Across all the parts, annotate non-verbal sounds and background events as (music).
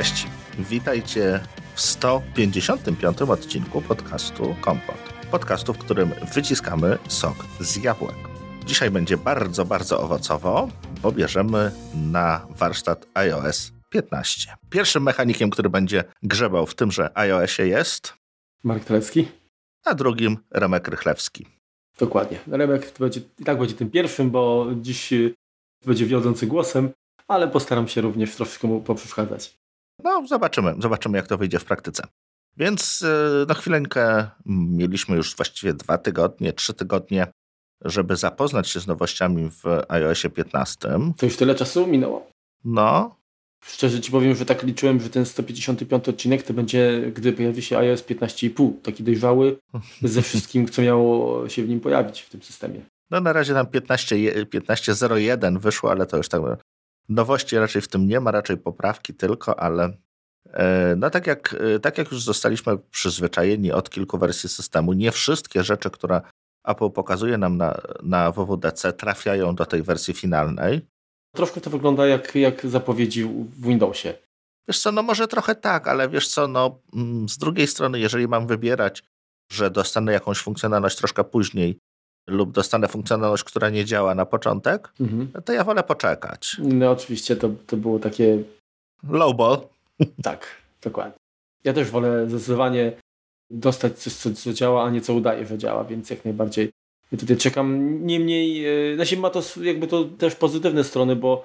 Cześć, witajcie w 155 odcinku podcastu Kompot. Podcastu, w którym wyciskamy sok z jabłek. Dzisiaj będzie bardzo, bardzo owocowo, bo bierzemy na warsztat iOS 15. Pierwszym mechanikiem, który będzie grzebał w tymże iOSie jest Mark Telecki, a drugim Remek Rychlewski. Dokładnie. Remek będzie, i tak będzie tym pierwszym, bo dziś y, będzie wiodący głosem, ale postaram się również troszkę mu poprzeszkadzać. No, zobaczymy. Zobaczymy, jak to wyjdzie w praktyce. Więc y, na chwileńkę mieliśmy już właściwie dwa tygodnie, trzy tygodnie, żeby zapoznać się z nowościami w iOSie 15. To już tyle czasu minęło? No. Szczerze ci powiem, że tak liczyłem, że ten 155 odcinek to będzie, gdy pojawi się iOS 15,5, taki dojrzały ze wszystkim, co miało się w nim pojawić w tym systemie. No na razie tam 15.01 15, wyszło, ale to już tak nowości raczej w tym nie ma, raczej poprawki tylko, ale e, no tak jak, e, tak jak już zostaliśmy przyzwyczajeni od kilku wersji systemu, nie wszystkie rzeczy, które Apple pokazuje nam na, na WWDC trafiają do tej wersji finalnej. Troszkę to wygląda jak, jak zapowiedzi w Windowsie. Wiesz co, no może trochę tak, ale wiesz co, no mm, z drugiej strony, jeżeli mam wybierać, że dostanę jakąś funkcjonalność troszkę później lub dostanę funkcjonalność, która nie działa na początek, mhm. to ja wolę poczekać. No oczywiście to, to było takie... Lowball. (laughs) Tak, dokładnie. Ja też wolę zdecydowanie dostać coś, co, co działa, a nie co udaje, że działa, więc jak najbardziej ja tutaj czekam. Niemniej, yy, znaczy ma to jakby to też pozytywne strony, bo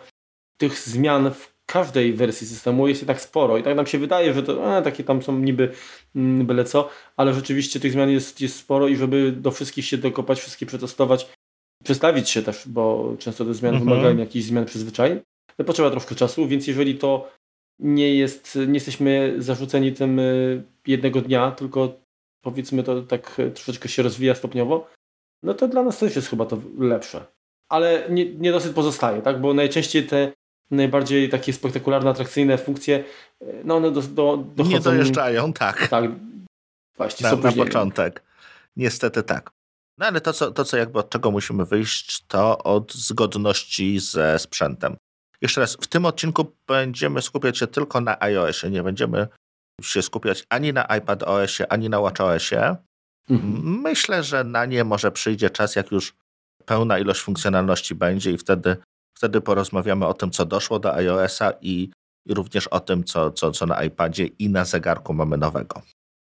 tych zmian w każdej wersji systemu jest tak sporo i tak nam się wydaje, że to a, takie tam są niby mm, byle co, ale rzeczywiście tych zmian jest, jest sporo i żeby do wszystkich się dokopać, wszystkie przetestować, przestawić się też, bo często te zmiany mhm. wymagają jakichś zmian przyzwyczajeń, potrzeba troszkę czasu, więc jeżeli to nie jest, nie jesteśmy zarzuceni tym y, jednego dnia, tylko powiedzmy to tak troszeczkę się rozwija stopniowo, no to dla nas też jest chyba to lepsze. Ale nie, nie dosyć pozostaje, tak? Bo najczęściej te najbardziej takie spektakularne, atrakcyjne funkcje, no one do, do, dochodzą... Nie dojeżdżają, tak. Tak, właśnie. Na, na początek. Niestety tak. No ale to co, to, co jakby od czego musimy wyjść, to od zgodności ze sprzętem. Jeszcze raz, w tym odcinku będziemy skupiać się tylko na iOSie. Nie będziemy się skupiać ani na iPadOSie, ani na WatchOSie. Mhm. Myślę, że na nie może przyjdzie czas, jak już pełna ilość funkcjonalności będzie i wtedy Wtedy porozmawiamy o tym, co doszło do iOS-a i, i również o tym, co, co, co na iPadzie i na zegarku mamy nowego.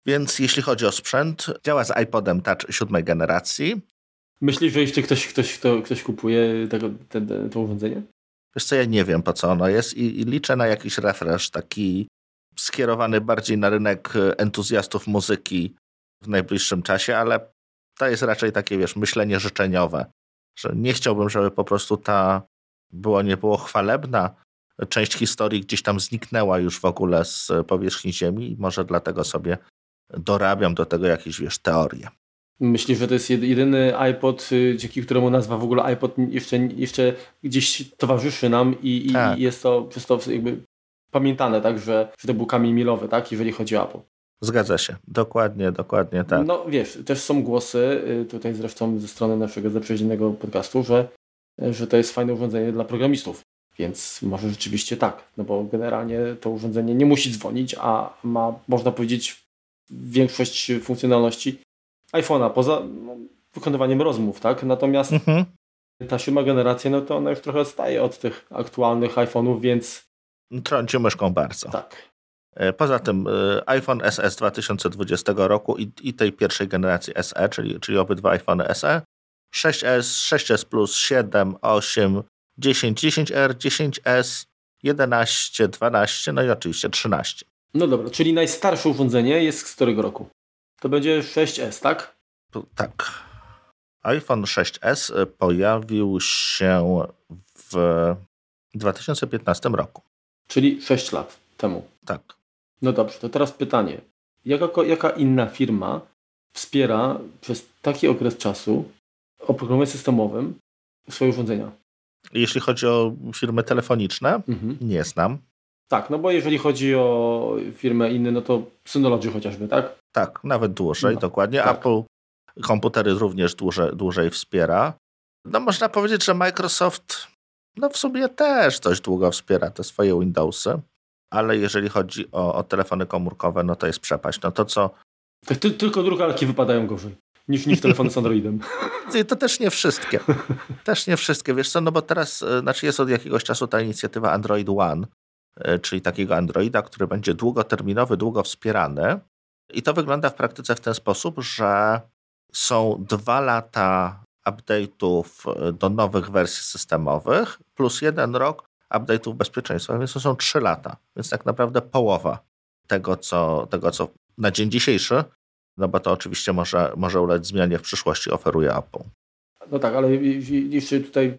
Więc jeśli chodzi o sprzęt, działa z iPodem Touch siódmej generacji. Myślisz, że jeszcze ktoś, ktoś, kto, ktoś kupuje tego, ten, to urządzenie? Wiesz co, ja nie wiem po co ono jest i, i liczę na jakiś refresh taki skierowany bardziej na rynek entuzjastów muzyki w najbliższym czasie, ale to jest raczej takie, wiesz, myślenie życzeniowe, że nie chciałbym, żeby po prostu ta było nie było chwalebna, część historii gdzieś tam zniknęła już w ogóle z powierzchni Ziemi i może dlatego sobie dorabiam do tego jakieś, wiesz, teorie. Myślisz, że to jest jedyny iPod, y, dzięki któremu nazwa w ogóle iPod jeszcze, jeszcze gdzieś towarzyszy nam i, tak. i jest to przez to jakby pamiętane, tak, że, że to był kamień milowy, tak, jeżeli chodzi o Apple. Zgadza się, dokładnie, dokładnie tak. No wiesz, też są głosy, y, tutaj zresztą ze strony naszego zaprzyjaźnionego podcastu, że że to jest fajne urządzenie dla programistów. Więc może rzeczywiście tak, no bo generalnie to urządzenie nie musi dzwonić, a ma, można powiedzieć, większość funkcjonalności iPhone'a, poza no, wykonywaniem rozmów, tak? Natomiast mhm. ta siódma generacja, no to ona już trochę odstaje od tych aktualnych iPhone'ów, więc... Trąci myszką bardzo. Tak. E, poza tym e, iPhone SE 2020 roku i, i tej pierwszej generacji SE, czyli, czyli obydwa iPhone SE, 6S, 6S Plus, 7, 8, 10, 10R, 10S, 11, 12, no i oczywiście 13. No dobra, czyli najstarsze urządzenie jest z którego roku? To będzie 6S, tak? Tak. iPhone 6S pojawił się w 2015 roku. Czyli 6 lat temu. Tak. No dobrze, to teraz pytanie. Jaka, jaka inna firma wspiera przez taki okres czasu oprogramowaniu systemowym swoje urządzenia. Jeśli chodzi o firmy telefoniczne, mhm. nie znam. Tak, no bo jeżeli chodzi o firmę inne, no to Synology chociażby, tak? Tak, nawet dłużej, no, dokładnie. Tak. Apple komputery również dłużej, dłużej wspiera. No można powiedzieć, że Microsoft no w sumie też dość długo wspiera te swoje Windowsy. ale jeżeli chodzi o, o telefony komórkowe, no to jest przepaść. No to co... Tak, ty, tylko drukarki wypadają gorzej niż, niż telefony z Androidem. (laughs) To też nie wszystkie. Też nie wszystkie. Wiesz co, no bo teraz, e, znaczy jest od jakiegoś czasu ta inicjatywa Android One, e, czyli takiego Androida, który będzie długoterminowy, długo wspierany. I to wygląda w praktyce w ten sposób, że są dwa lata update'ów e, do nowych wersji systemowych, plus jeden rok update'ów bezpieczeństwa, więc to są trzy lata. Więc tak naprawdę połowa tego, co, tego, co na dzień dzisiejszy, no bo to oczywiście może, może ulec zmianie w przyszłości, oferuje Apple. No tak, ale jeszcze tutaj,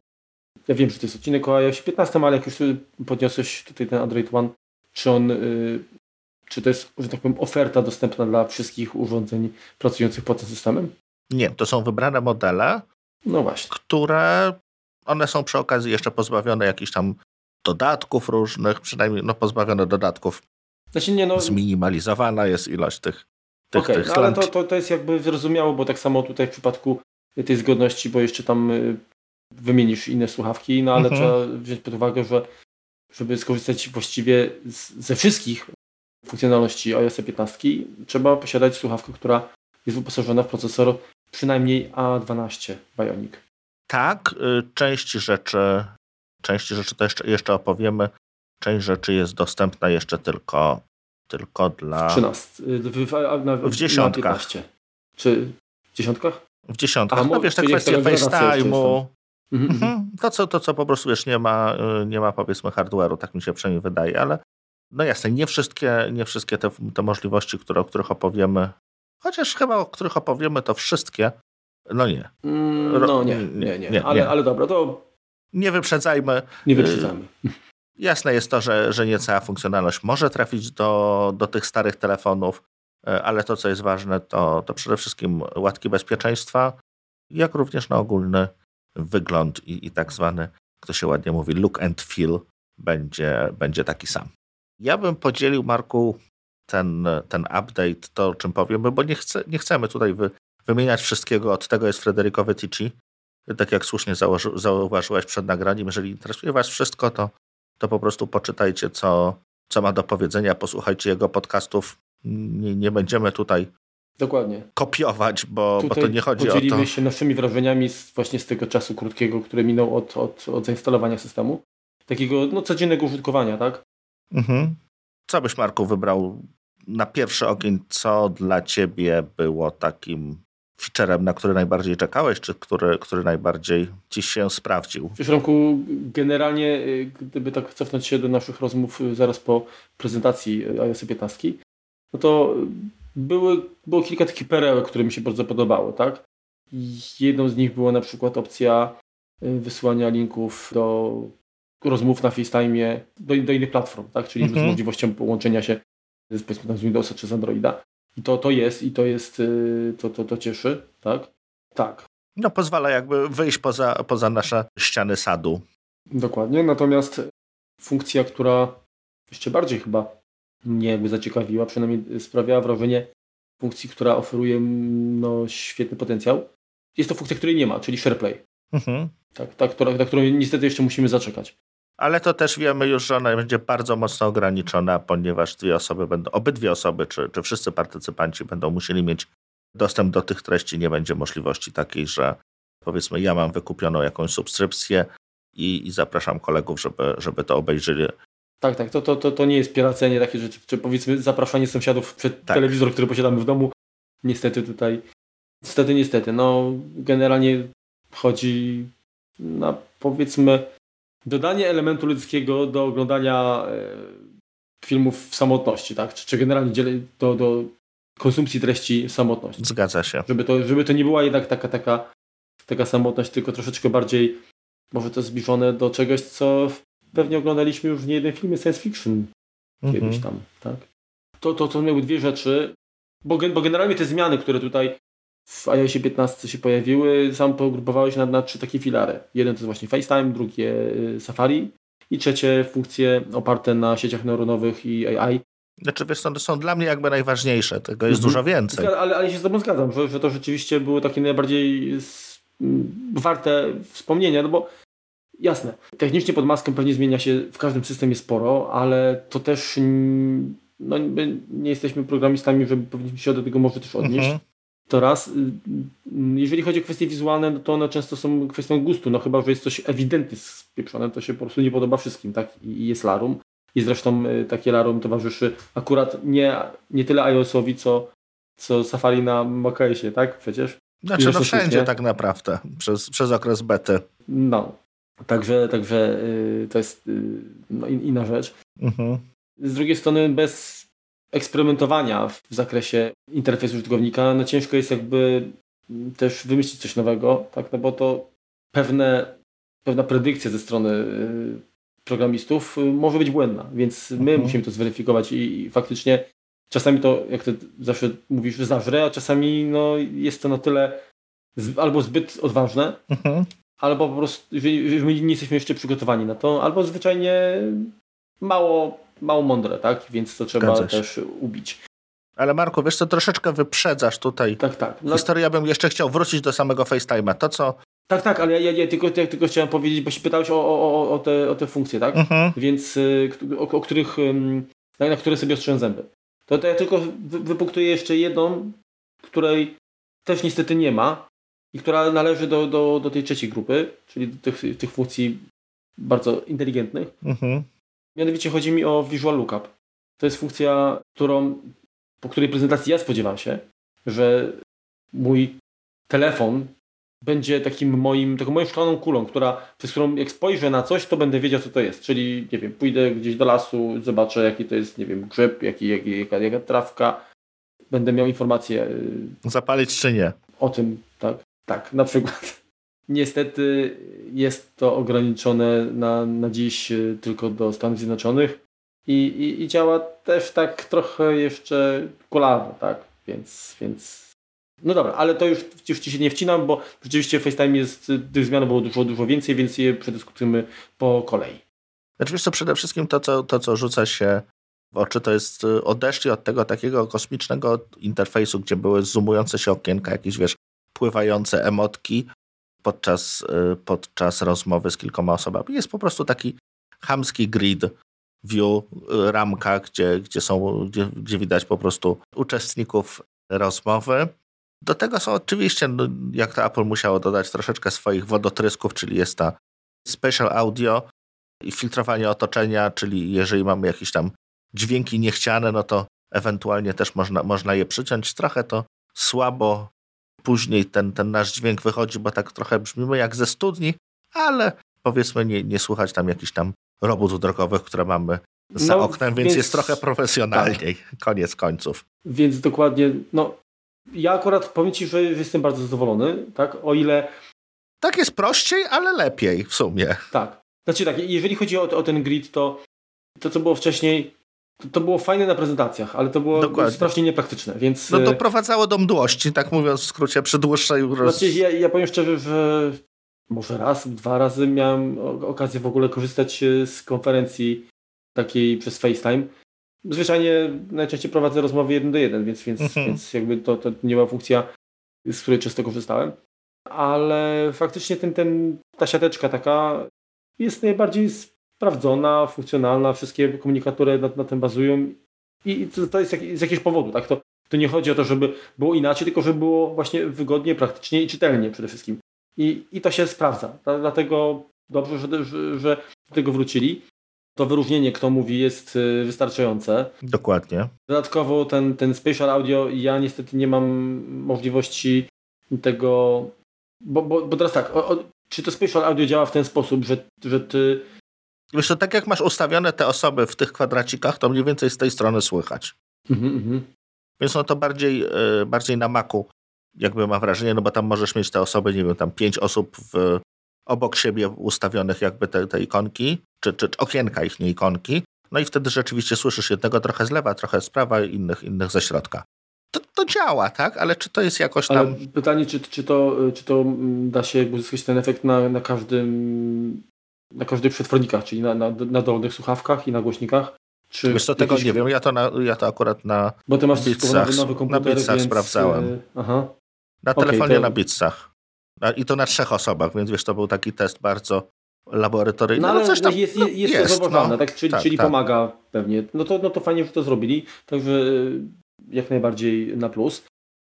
ja wiem, że to jest odcinek o iOS 15, ale jak już podniosłeś tutaj ten Android One, czy on, y, czy to jest, że tak powiem, oferta dostępna dla wszystkich urządzeń pracujących pod tym systemem? Nie, to są wybrane modele, no właśnie. które one są przy okazji jeszcze pozbawione jakichś tam dodatków różnych, przynajmniej no, pozbawione dodatków. Znaczy nie, no... Zminimalizowana jest ilość tych, tych, okay, tych no, ale to, to, to jest jakby zrozumiałe, bo tak samo tutaj w przypadku tej zgodności, bo jeszcze tam y, wymienisz inne słuchawki, no ale mhm. trzeba wziąć pod uwagę, że żeby skorzystać właściwie z, ze wszystkich funkcjonalności iOS 15, trzeba posiadać słuchawkę, która jest wyposażona w procesor przynajmniej A12 Bionic. Tak, y, część rzeczy, część rzeczy to jeszcze, jeszcze opowiemy. Część rzeczy jest dostępna jeszcze tylko, tylko dla. 13. Y, w, w, w dziesiątkach. Czy w dziesiątkach? W dziesiątkach. no wiesz, te kwestie FaceTime'u. Mhm, mhm. mhm. To, co, to, co po prostu wiesz, nie ma, y, nie ma powiedzmy hardware'u, tak mi się przynajmniej wydaje, ale no jasne, nie wszystkie, nie wszystkie te, te możliwości, które, o których opowiemy, Chociaż chyba, o których opowiemy, to wszystkie. No nie. Mm, no nie, nie, nie. nie ale, nie. ale dobra, to. Nie wyprzedzajmy. Nie wyprzedzamy. Jasne jest to, że, że nie cała funkcjonalność może trafić do, do tych starych telefonów, y, ale to, co jest ważne, to, to przede wszystkim łatki bezpieczeństwa, jak również na ogólny wygląd i, i tak zwany, jak to się ładnie mówi, look and feel będzie, będzie taki sam. Ja bym podzielił, Marku, ten, ten update, to o czym powiemy, bo nie, chce, nie chcemy tutaj wy, wymieniać wszystkiego, od tego jest Federico Vetici. Tak jak słusznie zauważyłeś przed nagraniem, jeżeli interesuje Was wszystko, to, to po prostu poczytajcie, co, co ma do powiedzenia, posłuchajcie jego podcastów. Nie, nie będziemy tutaj Dokładnie. kopiować, bo, bo to nie chodzi o to. Podzielimy się naszymi wrażeniami z, właśnie z tego czasu krótkiego, który minął od, od, od zainstalowania systemu. Takiego no, codziennego użytkowania, tak? Mhm. Co byś, Marku, wybrał na pierwszy ogień, co dla ciebie było takim featurem, na który najbardziej czekałeś, czy który, który najbardziej ci się sprawdził? W Romku, generalnie, y, gdyby tak cofnąć się do naszych rozmów y, zaraz po prezentacji y, iOS 15, no to były, było kilka takich perełek, które mi się bardzo podobały, tak? Jedną z nich była na przykład opcja wysyłania linków do rozmów na FaceTime do, do innych platform, tak? czyli mhm. z możliwością połączenia się z, powiedzmy z Windowsa czy z Androida. I to, to jest, i to jest, y, to, to, to cieszy, tak? Tak. No pozwala jakby wyjść poza, poza nasze ściany sadu. Dokładnie, natomiast funkcja, która jeszcze bardziej chyba mnie jakby zaciekawiła, przynajmniej sprawiała wrażenie funkcji, która oferuje no, świetny potencjał, jest to funkcja, której nie ma, czyli SharePlay. Mhm. Tak, ta, która, na którą niestety jeszcze musimy zaczekać ale to też wiemy już, że ona będzie bardzo mocno ograniczona, ponieważ dwie osoby będą, obydwie osoby, czy, czy wszyscy partycypanci będą musieli mieć dostęp do tych treści. Nie będzie możliwości takiej, że powiedzmy ja mam wykupioną jakąś subskrypcję i, i zapraszam kolegów, żeby, żeby to obejrzeli. Tak, tak, to, to, to, to nie jest piracenie takie rzeczy, czy powiedzmy zapraszanie sąsiadów przed tak. telewizor, który posiadamy w domu. Niestety tutaj, niestety, niestety, no generalnie chodzi na powiedzmy dodanie elementu ludzkiego do oglądania e, filmów w samotności, tak? Czy, czy generalnie do, do konsumpcji treści w samotności. Zgadza się. Żeby to, żeby to nie była jednak taka, taka, taka samotność, tylko troszeczkę bardziej może to zbliżone do czegoś, co pewnie oglądaliśmy już w niejednym filmie science fiction mhm. kiedyś tam, tak? To, to, to miały dwie rzeczy, bo, bo generalnie te zmiany, które tutaj w iOSie 15 się pojawiły, sam pogrupowałeś na, na trzy takie filary. Jeden to jest właśnie FaceTime, drugie y, Safari i trzecie funkcje oparte na sieciach neuronowych i AI. Znaczy wiesz, to są dla mnie jakby najważniejsze, tego jest mhm. dużo więcej. Ale, ale się z tobą zgadzam, że, że to rzeczywiście było takie najbardziej warte wspomnienia, no bo Jasne. Technicznie pod maską pewnie zmienia się w każdym systemie sporo, ale to też no, nie jesteśmy programistami, żeby powinniśmy się do tego może też odnieść. Mhm. To raz. Y, y, jeżeli chodzi o kwestie wizualne, no to one często są kwestią gustu. No chyba, że jest coś ewidentnie spieprzone, to się po prostu nie podoba wszystkim, tak? I jest larum. I zresztą y, takie larum towarzyszy akurat nie, nie tyle iOS-owi, co, co Safari na macOSie, tak? Przecież. Znaczy, no wszędzie tak naprawdę, przez, przez okres bety. No, także, także yy, to jest yy, no, inna rzecz. Mhm. Z drugiej strony bez eksperymentowania w zakresie interfejsu użytkownika, no ciężko jest jakby też wymyślić coś nowego, tak, no bo to pewne, pewna predykcja ze strony y, programistów y, może być błędna, więc my mhm. musimy to zweryfikować i, i, faktycznie czasami to, jak ty zawsze mówisz, zażre, a czasami no, jest to na tyle z, albo zbyt odważne, mhm. albo po prostu, jeżeli my nie jesteśmy jeszcze przygotowani na to, albo zwyczajnie mało mało mądre, tak? Więc to trzeba też ubić. Ale Marku, wiesz co, troszeczkę wyprzedzasz tutaj tak, tak. No. historię. Ja bym jeszcze chciał wrócić do samego FaceTime'a. To, co... Tak, tak, ale ja, ja, tylko, ja tylko chciałem powiedzieć, bo się pytałeś o, o, o, te, o te funkcje, tak? Mhm. Więc y, o, o których, na, na które sobie ostrzegam zęby. To, to ja tylko wypunktuję jeszcze jedną, której też niestety nie ma i która należy do, do, do tej trzeciej grupy, czyli do tych, tych funkcji bardzo inteligentnych. Mhm. Mianowicie chodzi mi o Visual Lookup. To jest funkcja, którą, po której prezentacji ja spodziewam się, że mój telefon będzie takim moim, taką moją szklaną kulą, która, przez którą jak spojrzę na coś, to będę wiedział, co to jest. Czyli, nie wiem, pójdę gdzieś do lasu, zobaczę, jaki to jest, nie wiem, grzyb, jaki, jaki, jaka, jaka trawka. Będę miał informacje. Y, Zapalić czy nie? O tym, tak. Tak, na przykład. Niestety jest to ograniczone na, na dziś y, tylko do Stanów Zjednoczonych i, i, i działa też tak trochę jeszcze kulawo, tak? Więc, więc no dobra, ale to już, już Ci się nie wcinam, bo rzeczywiście FaceTime jest, tych zmian było dużo, dużo więcej, więc je przedyskutujemy po kolei. Znaczy wiesz co, przede wszystkim to co, to, co rzuca się w oczy, to jest y, odeszli od tego takiego kosmicznego interfejsu, gdzie były zoomujące się okienka, jakieś wiesz, pływające emotki, podczas, y, podczas rozmowy z kilkoma osobami. Jest po prostu taki chamski grid view, y, ramka, gdzie, gdzie, są, gdzie, gdzie widać po prostu uczestników rozmowy. Do tego są oczywiście, no, jak to Apple musiało dodać, troszeczkę swoich wodotrysków, czyli jest ta special audio i filtrowanie otoczenia, czyli jeżeli mamy jakieś tam dźwięki niechciane, no to ewentualnie też można, można je przyciąć. Trochę to słabo później ten, ten nasz dźwięk wychodzi, bo tak trochę brzmimy jak ze studni, ale powiedzmy nie, nie słuchać tam jakichś tam robót drogowych, które mamy za no, oknem, więc, więc, jest trochę profesjonalniej, tak. koniec końców. Więc dokładnie, no ja akurat powiem Ci, że jestem bardzo zadowolony, tak, o ile... Tak jest prościej, ale lepiej w sumie. Tak. Znaczy tak, jeżeli chodzi o, o ten grid, to to, co było wcześniej, to, było fajne na prezentacjach, ale to było Dokładnie. strasznie niepraktyczne, więc... No doprowadzało do mdłości, tak mówiąc w skrócie, przy dłuższej... Roz... Znaczy, ja, ja powiem szczerze, że może raz, dwa razy miałem okazję w ogóle korzystać e, z konferencji takiej przez FaceTime. Zwyczajnie najczęściej prowadzę rozmowy jeden do jeden, więc, więc, mhm. więc jakby to, to nie była funkcja, z której często korzystałem. Ale faktycznie ten, ten, ta siateczka taka jest najbardziej sprawdzona, funkcjonalna, wszystkie komunikatory na, na tym bazują i to, to jest jak, z jakiegoś powodu. Tak? To, to nie chodzi o to, żeby było inaczej, tylko żeby było właśnie wygodnie, praktycznie i czytelnie przede wszystkim. I, i to się sprawdza. Dlatego dobrze, że, że, że do tego wrócili. To wyróżnienie, kto mówi, jest y, wystarczające. Dokładnie. Dodatkowo ten, ten spatial audio, ja niestety nie mam możliwości tego. Bo, bo, bo teraz tak, o, o, czy to spatial audio działa w ten sposób, że, że ty Wiesz, to tak jak masz ustawione te osoby w tych kwadracikach, to mniej więcej z tej strony słychać. Mhm, mhm. Więc no to bardziej, e, bardziej na maku jakby mam wrażenie, no bo tam możesz mieć te osoby, nie wiem, tam pięć osób w, obok siebie ustawionych jakby te, te ikonki, czy, czy, czy okienka ich, nie ikonki. No i wtedy rzeczywiście słyszysz jednego trochę z lewa, trochę z prawa, innych, innych ze środka. To, to działa, tak? Ale czy to jest jakoś tam... Ale pytanie, czy, czy, to, czy to mm, da się uzyskać ten efekt na, na każdym na każdych przetwornikach, czyli na, na, na dolnych słuchawkach i na głośnikach? Czy Wiesz co, tego jakieś... nie wiem, ja to, na, ja to akurat na Bo ty masz Beatsach, nowy komputer, na Beatsach więc... sprawdzałem. Y, aha. Na telefonie okay, to... na Beatsach. I to na trzech osobach, więc wiesz, to był taki test bardzo laboratoryjne. No, ale no coś tam, jest, no, jest, jest to zauważalne, no. tak? Czyli, tak, czyli tak. pomaga pewnie. No to, no to fajnie, że to zrobili, także y, jak najbardziej na plus.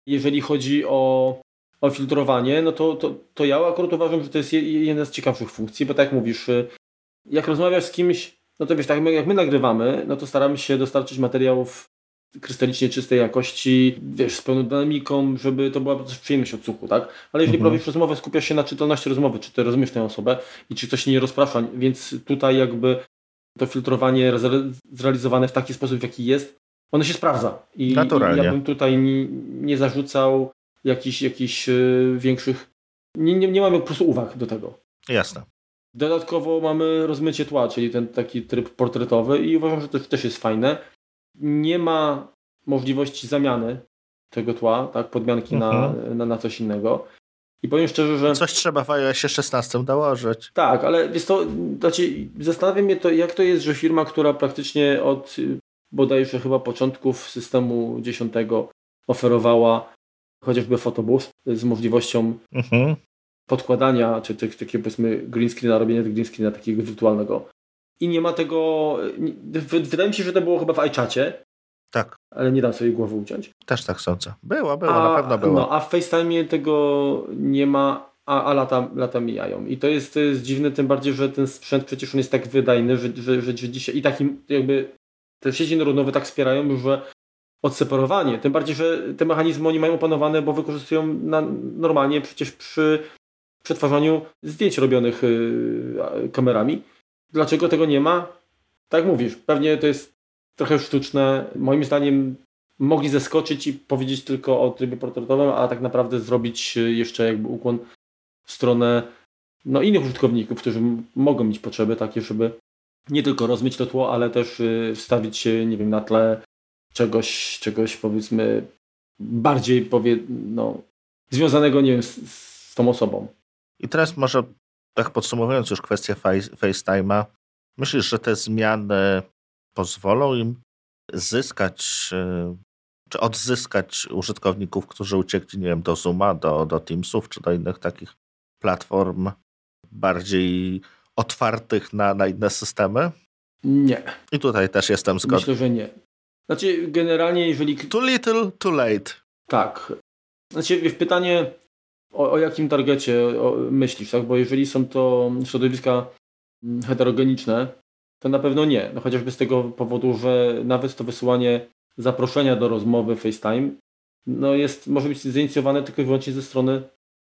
Jeżeli chodzi o, o filtrowanie, no to, to, to ja akurat uważam, że to jest je- jedna z ciekawszych funkcji, bo tak jak mówisz, y, jak rozmawiasz z kimś, no to wiesz, tak jak my, nagrywamy, no to staramy się dostarczyć materiałów krystalicznie czystej jakości, wiesz, z pełną dynamiką, żeby to była też przyjemność odsłuchu, tak? Ale jeżeli Mhm. prowadzisz rozmowę, skupiasz się na czytelności rozmowy, czy ty rozumiesz tę osobę i czy coś się nie rozprasza, więc tutaj jakby to filtrowanie zre- zrealizowane w taki sposób, w jaki jest, ono się sprawdza. I, Naturalnie. i ja bym tutaj nie, nie zarzucał jakichś, jakichś y, większych, nie, nie, nie mamy po prostu uwag do tego. Jasne. Dodatkowo mamy rozmycie tła, czyli ten taki tryb portretowy i uważam, że to też jest fajne. Nie ma możliwości zamiany tego tła, tak, podmianki na, Mhm. na, na coś innego. I powiem szczerze, że Coś trzeba w iOSie 16 dołożyć. tak, ale wiesz to, znaczy, zastanawia mnie to, jak to jest, że firma, która praktycznie od bodajże chyba początków systemu 10 oferowała chociażby fotobus z możliwością Mhm. podkładania, czy tak- takiego powiedzmy green screena, robienia green screena takiego wirtualnego. I nie ma tego, w- wydaje mi się, że to było chyba w iChacie, Tak, ale nie dam sobie głowy uciąć. też tak sądzę. Było, było, a, na pewno było. No, a w FaceTime tego nie ma, a, a lata, lata mijają. I to jest, to jest dziwne, tym bardziej, że ten sprzęt przecież on jest tak wydajny, że, że, że, że dzisiaj i takim jakby te sieci neuronowe tak wspierają, że odseparowanie, tym bardziej, że te mechanizmy oni mają opanowane, bo wykorzystują na, normalnie przecież przy przetwarzaniu zdjęć robionych yy, kamerami. Dlaczego tego nie ma? Tak mówisz, pewnie to jest trochę sztuczne. Moim zdaniem mogli zeskoczyć i powiedzieć tylko o trybie portretowym, a tak naprawdę zrobić y, jeszcze jakby ukłon w stronę no, innych użytkowników, którzy mogą mieć potrzeby takie, żeby nie tylko rozmyć to tło, ale też y, wstawić się, nie wiem, na tle czegoś, czegoś powiedzmy bardziej powie, no, związanego, nie wiem, z, z tą osobą. I teraz może tak podsumowując już kwestię Face- FaceTime'a, myślisz, że te zmiany pozwolą im zyskać e, czy odzyskać użytkowników, którzy uciekli, nie wiem, do Zooma, do, do Teamsów, czy do innych takich platform bardziej otwartych na, na inne systemy? Nie, I tutaj też jestem zgodny. myślę, że nie. Znaczy, generalnie, jeżeli Too little, too late. Tak. Znaczy, pytanie o, o jakim targecie myślisz, tak? Bo jeżeli są to środowiska mm, heterogeniczne, to na pewno nie. No chociażby z tego powodu, że nawet to wysyłanie zaproszenia do rozmowy FaceTime no jest, może być zainicjowane tylko i wyłącznie ze strony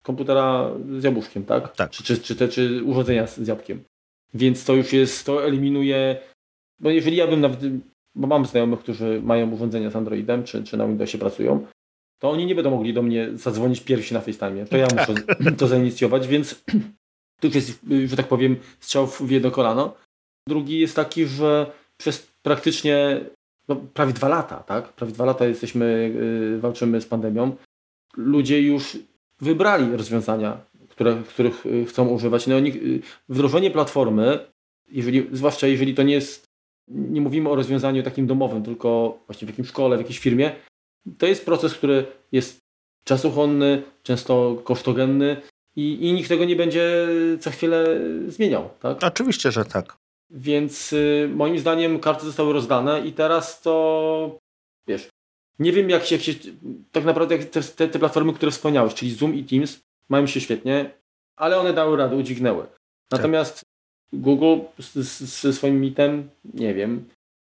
komputera z jabłuszkiem, tak? Tak. Czy, czy, czy, te, czy urządzenia z, z jabłkiem. Więc to już jest, to eliminuje, bo jeżeli ja bym nawet, bo mam znajomych, którzy mają urządzenia z Androidem, czy, czy na Windowsie pracują, to oni nie będą mogli do mnie zadzwonić pierwsi na FaceTime. To ja muszę to zainicjować, więc (clears throat) tu już jest, że tak powiem, strzał w jedno kolano. Drugi jest taki, że przez praktycznie no, prawie dwa lata, tak? Prawie dwa lata jesteśmy, yy, walczymy z pandemią. Ludzie już wybrali rozwiązania, które, których y, chcą używać. No, oni, y, wdrożenie platformy, jeżeli, zwłaszcza jeżeli to nie jest, nie mówimy o rozwiązaniu takim domowym, tylko właśnie w jakimś szkole, w jakiejś firmie, to jest proces, który jest czasochłonny, często kosztogenny i, i nikt tego nie będzie co chwilę zmieniał. Tak? Oczywiście, że tak. Więc y, moim zdaniem karty zostały rozdane i teraz to wiesz, nie wiem jak się, jak się tak naprawdę te, te, te platformy, które wspomniałeś, czyli Zoom i Teams mają się świetnie, ale one dały radę, udźwignęły. Natomiast Google ze swoim mitem, nie wiem,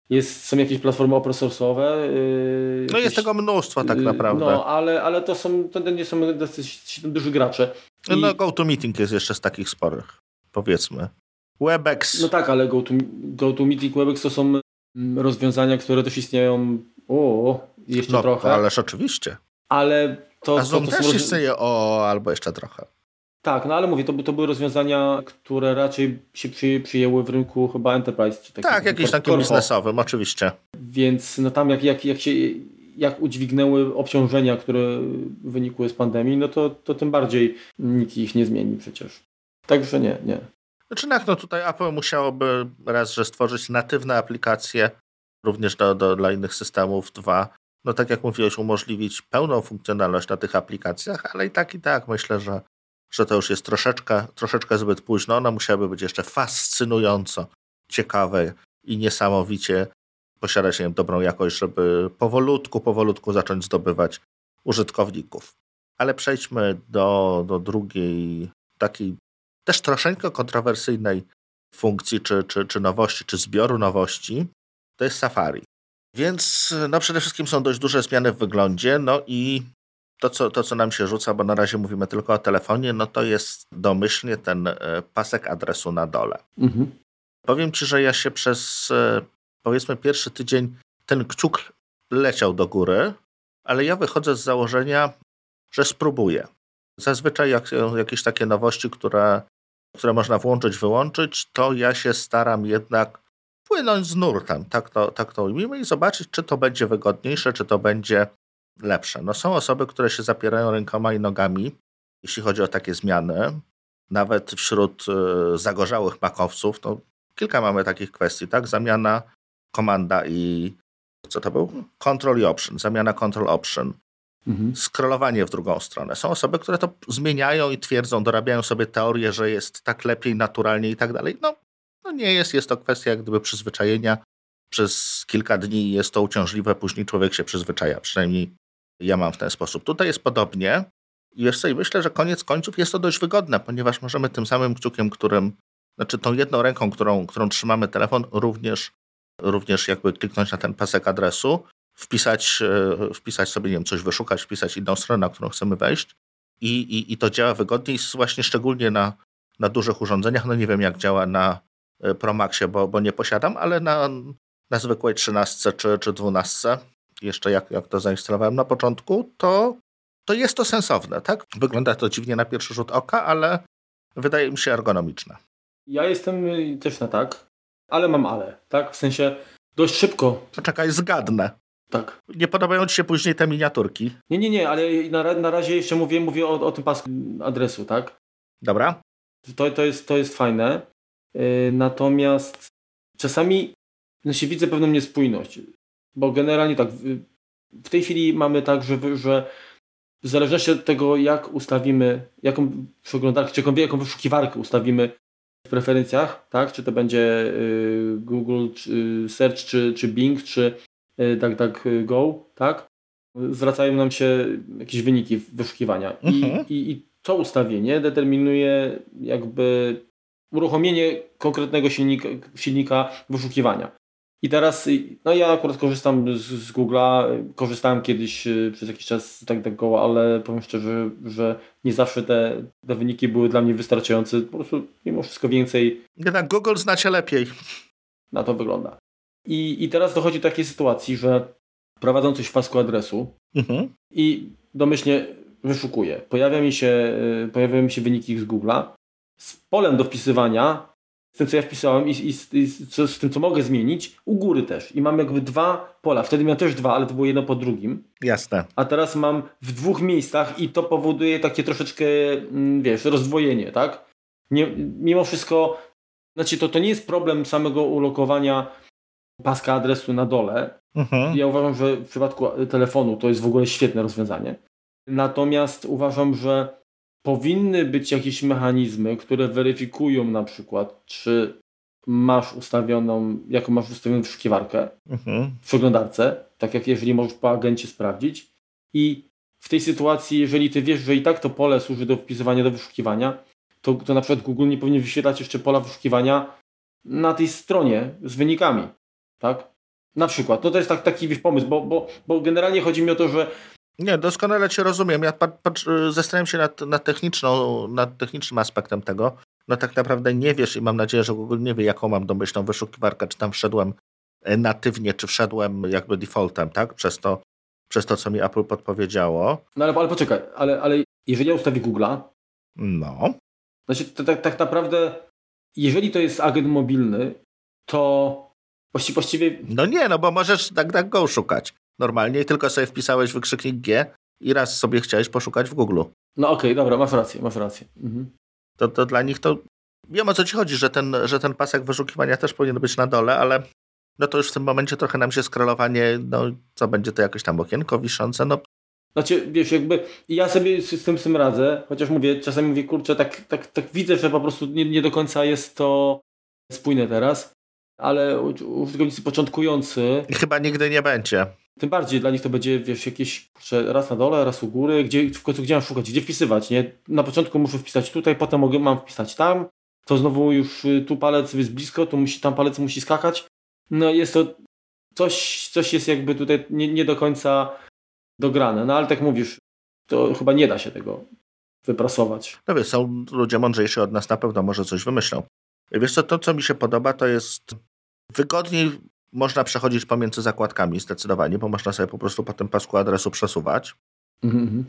jest, są jakieś platformy open source'owe. Yy, No jest tego mnóstwo tak yy, naprawdę. No, ale, ale to są, to nie są dosyć duży gracze. I- No GoToMeeting jest jeszcze z takich sporych, powiedzmy. Webex. No tak, ale GoTo, GoToMeeting, Webex to są rozwiązania, które też istnieją o, jeszcze no, trochę, ależ oczywiście. ale to, A to, Zoom to też są rozwi- istnieje o, albo jeszcze trochę. Tak, no ale mówię, to, to były rozwiązania, które raczej się przy, przyjęły w rynku chyba enterprise. Czy Tak, jakimś kor- takim corpo. biznesowym, oczywiście. Więc no tam jak, jak, jak się jak udźwignęły obciążenia, które wynikły z pandemii, no to, to tym bardziej nikt ich nie zmieni przecież. Także nie, nie. Znaczy, jak no tutaj Apple musiałoby raz, że stworzyć natywne aplikacje również do, do, dla innych systemów, dwa, no tak jak mówiłeś, umożliwić pełną funkcjonalność na tych aplikacjach, ale i tak, i tak myślę, że że to już jest troszeczkę, troszeczkę zbyt późno. Ono musiałoby być jeszcze fascynująco ciekawe i niesamowicie posiadać nie wiem, dobrą jakość, żeby powolutku, powolutku zacząć zdobywać użytkowników. Ale przejdźmy do, do drugiej, takiej też troszeczkę kontrowersyjnej funkcji, czy, czy, czy nowości, czy zbioru nowości. To jest Safari. Więc no przede wszystkim są dość duże zmiany w wyglądzie, no i to co, to, co nam się rzuca, bo na razie mówimy tylko o telefonie, no to jest domyślnie ten e, pasek adresu na dole. Mhm. Powiem Ci, że ja się przez e, powiedzmy pierwszy tydzień ten kciuk leciał do góry, ale ja wychodzę z założenia, że spróbuję. Zazwyczaj jak jakieś takie nowości, które, które można włączyć, wyłączyć, to ja się staram jednak płynąć z nurtem, tak to, tak to ujmijmy, i zobaczyć, czy to będzie wygodniejsze, czy to będzie lepsze. No są osoby, które się zapierają rękoma i nogami, jeśli chodzi o takie zmiany. Nawet wśród e, zagorzałych makowców, to kilka mamy takich kwestii, tak? Zamiana komanda i co to był? Control i option, zamiana control option. Mhm. Skrolowanie w drugą stronę. Są osoby, które to zmieniają i twierdzą, dorabiają sobie teorię, że jest tak lepiej, naturalnie i tak dalej. No, no nie jest, jest to kwestia jak gdyby przyzwyczajenia. Przez kilka dni jest to uciążliwe, później człowiek się przyzwyczaja. Przynajmniej ja mam w ten sposób. Tutaj jest podobnie. I co, i myślę, że koniec końców jest to dość wygodne, ponieważ możemy tym samym kciukiem, którym, znaczy tą jedną ręką, którą, którą trzymamy telefon, również, również jakby kliknąć na ten pasek adresu, wpisać, e, wpisać sobie, nie wiem, coś wyszukać, wpisać inną stronę, na którą chcemy wejść i, i, i to działa wygodnie i właśnie szczególnie na, na dużych urządzeniach, no nie wiem jak działa na e, Pro Maxie, bo, bo nie posiadam, ale na, na zwykłej 13 czy, czy 12 jeszcze jak, jak to zainstalowałem na początku, to, to jest to sensowne, tak? Wygląda to dziwnie na pierwszy rzut oka, ale wydaje mi się ergonomiczne. Ja jestem y, też na tak, ale mam ale, tak? W sensie dość szybko. Poczekaj, zgadnę. Tak. Nie podobają ci się później te miniaturki? Nie, nie, nie, ale na, na razie jeszcze mówię, mówię o, o tym pasku adresu, tak? Dobra. To, to, jest, to jest fajne. Yy, natomiast czasami no się widzę pewną niespójność. Bo generalnie tak, w tej chwili mamy tak, że, że w zależności od tego, jak ustawimy, jaką przeglądarkę, czy jaką, wyszukiwarkę ustawimy w preferencjach, tak? Czy to będzie y, Google czy, Search, czy, czy Bing, czy y, DuckDuckGo, tak? Zwracają nam się jakieś wyniki wyszukiwania. Mhm. I, i, I to ustawienie determinuje jakby uruchomienie konkretnego silnika, silnika wyszukiwania. I teraz, no ja akurat korzystam z, z Google'a, korzystałem kiedyś y, przez jakiś czas tak tak go, ale powiem szczerze, że nie zawsze te, te wyniki były dla mnie wystarczające. Po prostu mimo wszystko więcej. Jednak Google znacie lepiej. Na to wygląda. I, I teraz dochodzi do takiej sytuacji, że prowadzą coś w pasku adresu mhm. i domyślnie wyszukuję. Pojawia mi się, y, pojawiają mi się wyniki z Google'a. Z polem do wpisywania z tym, co ja wpisałem i, i, i z, z, tym, co mogę zmienić, u góry też. I mam jakby dwa pola. Wtedy miałem też dwa, ale to było jedno po drugim. Jasne. A teraz mam w dwóch miejscach i to powoduje takie troszeczkę, mm, wiesz, rozdwojenie, tak? Nie, mimo wszystko, znaczy to, to nie jest problem samego ulokowania paska adresu na dole. Mhm. Ja uważam, że w przypadku telefonu to jest w ogóle świetne rozwiązanie. Natomiast uważam, że powinny być jakieś mechanizmy, które weryfikują na przykład, czy masz ustawioną, jaką masz ustawioną wyszukiwarkę mhm. w przeglądarce, tak jak jeżeli możesz po agencie sprawdzić. I w tej sytuacji, jeżeli ty wiesz, że i tak to pole służy do wpisywania, do wyszukiwania, to, to na przykład Google nie powinien wyświetlać jeszcze pola wyszukiwania na tej stronie z wynikami. Tak? Na przykład. No to jest tak, taki wiesz, pomysł, bo, bo, bo generalnie chodzi mi o to, że nie, doskonale Cię rozumiem. Ja patrz, zastanawiam się nad, nad, techniczną, nad technicznym aspektem tego. No tak naprawdę nie wiesz i mam nadzieję, że Google nie wie, jaką mam domyślną wyszukiwarkę, czy tam wszedłem e, natywnie, czy wszedłem jakby defaultem, tak? Przez to, przez to co mi Apple podpowiedziało. No ale, ale poczekaj, ale, ale jeżeli ja ustawię Google'a, no. Znaczy, to, tak, tak naprawdę, jeżeli to jest agent mobilny, to właściwie... No nie, no bo możesz tak, tak go szukać normalnie, tylko sobie wpisałeś wykrzyknik G i raz sobie chciałeś poszukać w Google. No okej, okay, dobra, masz rację, masz rację. Mhm. To, to dla nich to... Wiem o co ci chodzi, że ten, że ten pasek wyszukiwania też powinien być na dole, ale no to już w tym momencie trochę nam się skrolowanie, no co będzie to jakieś tam okienko wiszące, no Znaczy, wiesz, jakby ja sobie z tym, z tym radzę, chociaż mówię, czasami mówię, kurczę, tak, tak, tak widzę, że po prostu nie, nie do końca jest to spójne teraz, ale użytkownicy początkujący... Chyba nigdy nie będzie. Tym bardziej dla nich to będzie, wiesz, jakieś kurczę, raz na dole, raz u góry, gdzie w końcu gdzie mam szukać, gdzie wpisywać, nie? Na początku muszę wpisać tutaj, potem mogę, mam wpisać tam, to znowu już y, tu palec jest blisko, tu musi, tam palec musi skakać. No jest to coś, coś jest jakby tutaj nie, nie do końca dograne. No ale tak mówisz, to chyba nie da się tego wyprasować. No wiesz, są ludzie mądrzejsi od nas, na pewno może coś wymyślą. Wiesz co, to co mi się podoba, to jest wygodniej można przechodzić pomiędzy zakładkami zdecydowanie, bo można sobie po prostu po tym pasku adresu przesuwać. Mhm.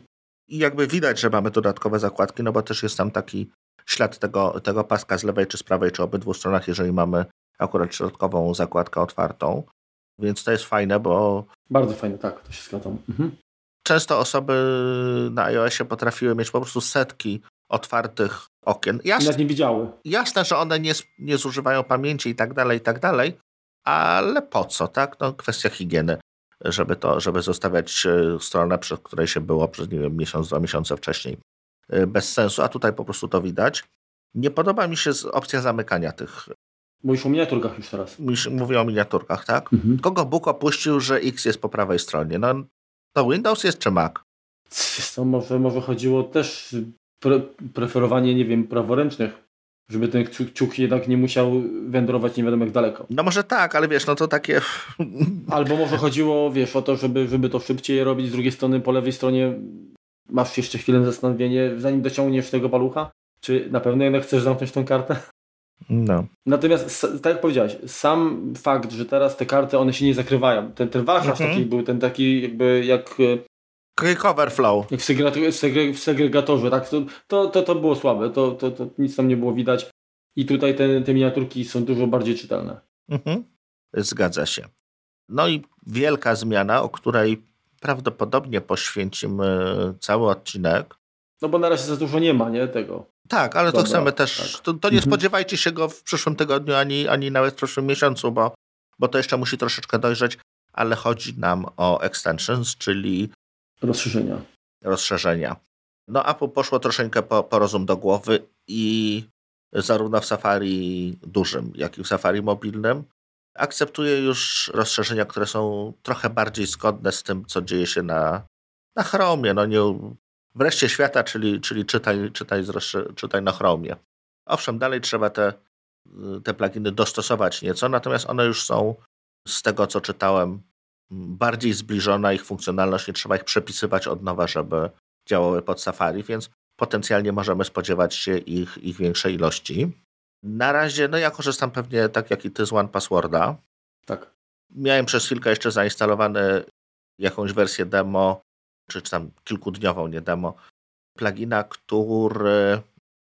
I jakby widać, że mamy dodatkowe zakładki, no bo też jest tam taki ślad tego, tego paska z lewej czy z prawej, czy obydwu stronach, jeżeli mamy akurat środkową zakładkę otwartą. Więc to jest fajne, bo. Bardzo fajne, tak, to się zgadzam. Mhm. Często osoby na iOSie potrafiły mieć po prostu setki otwartych okien. Jasne, nie widziały. Jasne, że one nie, nie zużywają pamięci i tak dalej, i tak dalej, ale po co, tak? No, kwestia higieny, żeby to, żeby zostawiać e, stronę, przed której się było przez, nie wiem, miesiąc, dwa miesiące wcześniej. E, bez sensu, a tutaj po prostu to widać. Nie podoba mi się opcja zamykania tych. Mówisz o miniaturkach już teraz. Mówię o miniaturkach, tak? Mhm. Kogo Bóg opuścił, że X jest po prawej stronie? No, to Windows jest czy Mac? To może, może chodziło też pre, preferowanie, nie wiem, praworęcznych żeby ten kciuk jednak nie musiał wędrować nie wiadomo jak daleko. No może tak, ale wiesz, no to takie... (laughs) Albo może chodziło, wiesz, o to, żeby, żeby to szybciej robić, z drugiej strony po lewej stronie masz jeszcze chwilę zastanowienie, zanim dociągniesz tego palucha, czy na pewno jednak chcesz zamknąć tą kartę? No. Natomiast, tak jak powiedziałeś, sam fakt, że teraz te karty, one się nie zakrywają. Ten, ten wachlarz mhm. taki był, ten taki jakby jak Quick Overflow. Jak w, segregatorze, tak? To, to, to było słabe, to, to, to nic tam nie było widać. I tutaj te, te miniaturki są dużo bardziej czytelne. Mhm. Zgadza się. No i wielka zmiana, o której prawdopodobnie poświęcimy cały odcinek. No bo na razie za dużo nie ma, nie? Tego. Tak, ale Dobra, to chcemy też. Tak. To, to, nie mhm. spodziewajcie się go w przyszłym tygodniu, ani, ani nawet w przyszłym miesiącu, bo, bo to jeszcze musi troszeczkę dojrzeć, ale chodzi nam o extensions, czyli Rozszerzenia. Rozszerzenia. No Apple poszło troszeczkę po, po rozum do głowy i zarówno w Safari dużym, jak i w Safari mobilnym akceptuje już rozszerzenia, które są trochę bardziej zgodne z tym, co dzieje się na, na Chromie. No nie, wreszcie świata, czyli, czyli czytaj, czytaj, czytaj na Chromie. Owszem, dalej trzeba te, te pluginy dostosować nieco, natomiast one już są z tego, co czytałem, bardziej zbliżona ich funkcjonalność, nie trzeba ich przepisywać od nowa, żeby działały pod Safari, więc potencjalnie możemy spodziewać się ich, ich większej ilości. Na razie, no ja korzystam pewnie tak jak i ty z One Passworda. Tak. Miałem przez chwilkę jeszcze zainstalowany jakąś wersję demo, czy, tam kilkudniową, nie demo, plugina, który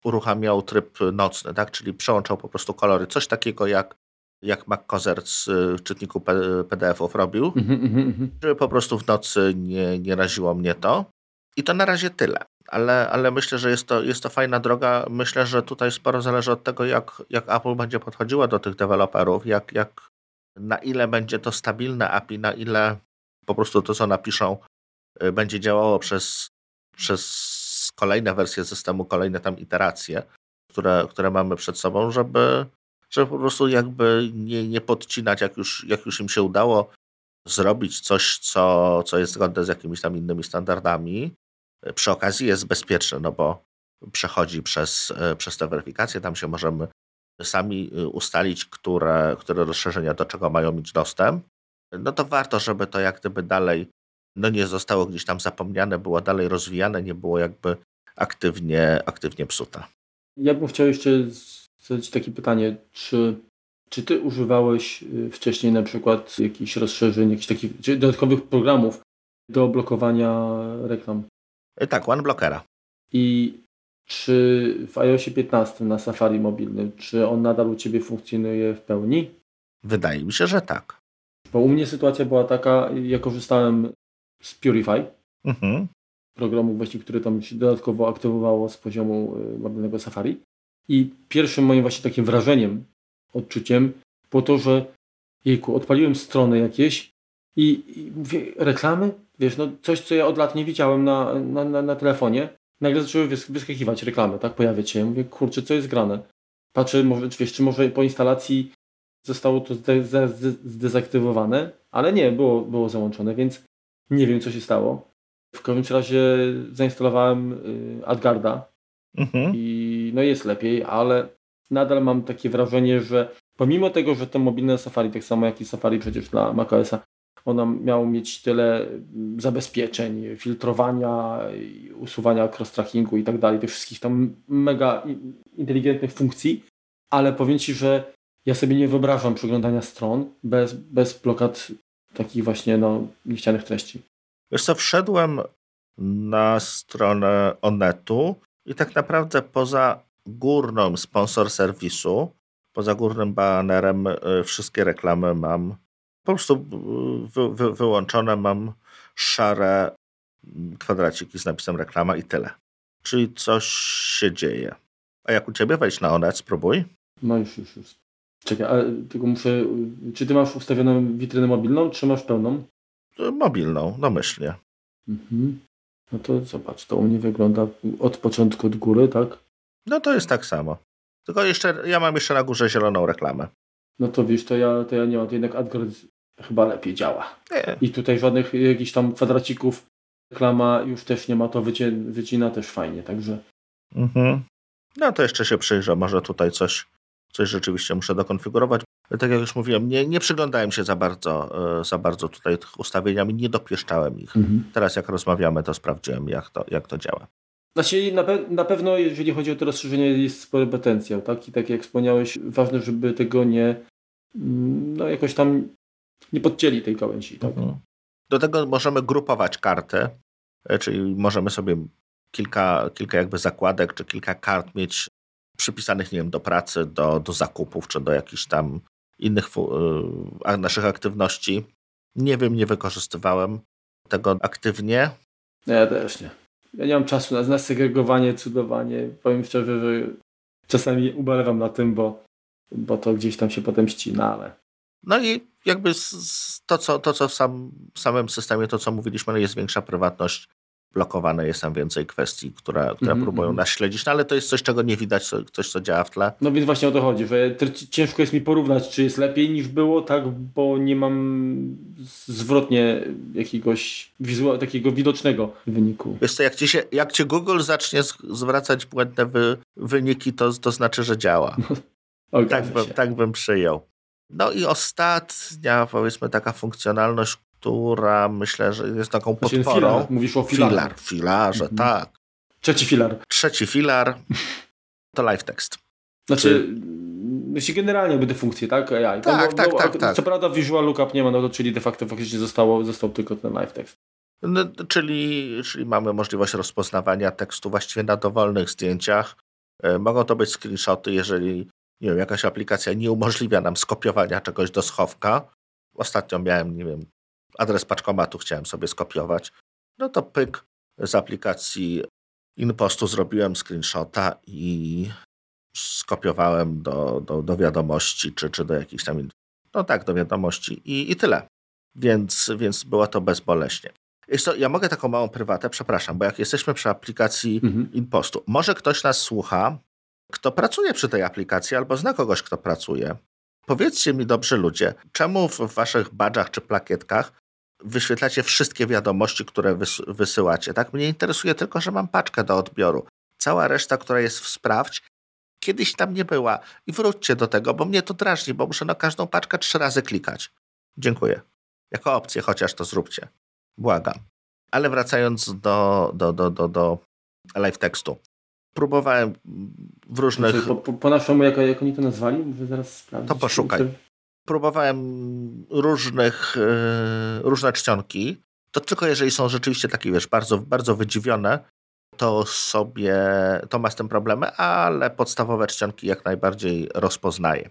uruchamiał tryb nocny, tak? czyli przełączał po prostu kolory. Coś takiego jak jak MacCozer z y, czytniku PDF-ów robił, mm -hmm, żeby po prostu w nocy nie, nie raziło mnie to. I to na razie tyle. Ale, ale myślę, że jest to, jest to fajna droga. Myślę, że tutaj sporo zależy od tego, jak, jak Apple będzie podchodziła do tych deweloperów, jak, jak, na ile będzie to stabilne API, na ile po prostu to, co napiszą, y, będzie działało przez, przez kolejne wersje systemu, kolejne tam iteracje, które, które mamy przed sobą, żeby, żeby po prostu jakby nie, nie podcinać, jak już, jak już im się udało zrobić coś, co, co jest zgodne z jakimiś tam innymi standardami. Przy okazji jest bezpieczne, no bo przechodzi przez, przez tę weryfikację, tam się możemy sami ustalić, które, które rozszerzenia do czego mają mieć dostęp. No to warto, żeby to jak gdyby dalej no nie zostało gdzieś tam zapomniane, było dalej rozwijane, nie było jakby aktywnie, aktywnie psute. Ja bym chciał jeszcze zadać takie pytanie, czy, czy ty używałeś y, wcześniej na przykład jakichś rozszerzeń, jakichś takich dodatkowych programów do blokowania reklam? E, tak, OneBlockera. I czy w iOSie 15 na Safari mobilnym, czy on nadal u Ciebie funkcjonuje w pełni? Wydaje mi się, że tak. Bo u mnie sytuacja była taka, ja korzystałem z Purify, mhm. programu właśnie, który tam się dodatkowo aktywowało z poziomu y, mobilnego Safari. I pierwszym moim właśnie takim wrażeniem, odczuciem było to, że jejku, odpaliłem strony jakieś i, i mówię, reklamy? wiesz, no coś, co ja od lat nie widziałem na, na, na, na telefonie, nagle zaczęły wyskakiwać reklamy, tak, pojawiać się. Mówię, kurczę, co jest grane? Patrzę, może, wiesz, czy może po instalacji zostało to zdezaktywowane, ale nie, było, było załączone, więc nie wiem, co się stało. W każdym razie zainstalowałem y, AdGarda mhm. i no jest lepiej, ale nadal mam takie wrażenie, że pomimo tego, że to mobilne Safari, tak samo jak i Safari przecież dla macOSa, ona miało mieć tyle zabezpieczeń, filtrowania, usuwania cross-trackingu i tak dalej, tych wszystkich tam mega inteligentnych funkcji, ale powiem Ci, że ja sobie nie wyobrażam przeglądania stron bez, bez blokad takich właśnie no, niechcianych treści. Wiesz co, wszedłem na stronę Onetu i tak naprawdę poza górną sponsor serwisu, poza górnym banerem y, wszystkie reklamy mam po prostu y, wy, wy, wyłączone, mam szare kwadraciki z napisem reklama i tyle. Czyli coś się dzieje. A jak u Ciebie wejść na Onet, spróbuj. No już, już, już. Czekaj, ale tylko muszę. Czy ty masz ustawioną witrynę mobilną, czy masz pełną? Mobilną, domyślnie. Mhm. No to zobacz, to u mnie wygląda od początku od góry, tak? No to jest tak samo. Tylko jeszcze, ja mam jeszcze na górze zieloną reklamę. No to wiesz, to ja, to ja nie mam, to jednak AdGuard chyba lepiej działa. Nie. I tutaj żadnych jakichś tam kwadracików reklama już też nie ma, to wycie, wycina też fajnie, także... Mhm. No to jeszcze się przyjrzę, może tutaj coś coś rzeczywiście muszę dokonfigurować. Tak jak już mówiłem, nie, nie przyglądałem się za bardzo, e, za bardzo tutaj tych ustawieniom i nie dopieszczałem ich. Mhm. Teraz jak rozmawiamy, to sprawdziłem, jak to, jak to działa. Znaczy, na, pe na pewno, jeżeli chodzi o to rozszerzenie, jest spory potencjał, tak? I tak jak wspomniałeś, ważne, żeby tego nie, mm, no jakoś tam nie podcięli tej gałęzi, tak? Mhm. Do tego możemy grupować karty, e, czyli możemy sobie kilka, kilka jakby zakładek, czy kilka kart mieć przypisanych, nie wiem, do pracy, do, do zakupów, czy do jakichś tam innych y, naszych aktywności. Nie wiem, nie wykorzystywałem tego aktywnie. No ja też nie. Ja nie mam czasu na, na segregowanie, cudowanie. Powiem szczerze, że czasami ubolewam na tym, bo, bo to gdzieś tam się potem ścina, ale... No i jakby to, co, to, co w sam, samym systemie, to co mówiliśmy, jest większa prywatność blokowane jest tam więcej kwestii, które, które mm -hmm. próbują nas śledzić, no ale to jest coś, czego nie widać, coś, co działa w tle. No więc właśnie o to chodzi, że ciężko jest mi porównać, czy jest lepiej niż było, tak, bo nie mam zwrotnie jakiegoś wizual, takiego widocznego wyniku. Wiesz co, jak ci, się, jak ci Google zacznie zwracać błędne wy, wyniki, to, to znaczy, że działa. (laughs) Tak, bym, tak bym przyjął. No i ostatnia, powiedzmy, taka funkcjonalność, która myślę, że jest taką podporą. Filar. Mówisz o filarze. Filar, filarze, mhm. tak. Trzeci filar. Trzeci filar (laughs) to live text. Znaczy, Czy... generalnie by te funkcje, tak? AI. Tak, tak, tak, tak, tak. Co prawda visual lookup nie ma, no to czyli de facto faktycznie zostało, został tylko ten live text. No, czyli, czyli mamy możliwość rozpoznawania tekstu właściwie na dowolnych zdjęciach. E, mogą to być screenshoty, jeżeli nie wiem, jakaś aplikacja nie umożliwia nam skopiowania czegoś do schowka. Ostatnio miałem, nie wiem, adres paczkomatu chciałem sobie skopiować, no to pyk z aplikacji InPostu zrobiłem screenshota i skopiowałem do, do, do wiadomości, czy, czy do jakichś tam, no tak, do wiadomości i, i tyle. Więc, więc było to bezboleśnie. Co, ja mogę taką małą prywatę, przepraszam, bo jak jesteśmy przy aplikacji mhm. InPostu, może ktoś nas słucha, kto pracuje przy tej aplikacji albo zna kogoś, kto pracuje. Powiedzcie mi, dobrzy ludzie, czemu w waszych badżach czy plakietkach wyświetlacie wszystkie wiadomości, które wysyłacie. Tak? Mnie interesuje tylko, że mam paczkę do odbioru. Cała reszta, która jest w sprawdź, kiedyś tam nie była. I wróćcie do tego, bo mnie to drażni, bo muszę na każdą paczkę trzy razy klikać. Dziękuję. Jako opcję chociaż to zróbcie. Błagam. Ale wracając do, do, do, do, do live tekstu. Próbowałem w różnych... Po, po, po naszemu, jak, jak oni to nazwali? Może zaraz sprawdzić. To poszukaj próbowałem różnych, e, różne czcionki. To tylko jeżeli są rzeczywiście takie, wiesz, bardzo, bardzo wydziwione, to sobie, to ma z tym problemy, ale podstawowe czcionki jak najbardziej rozpoznaje.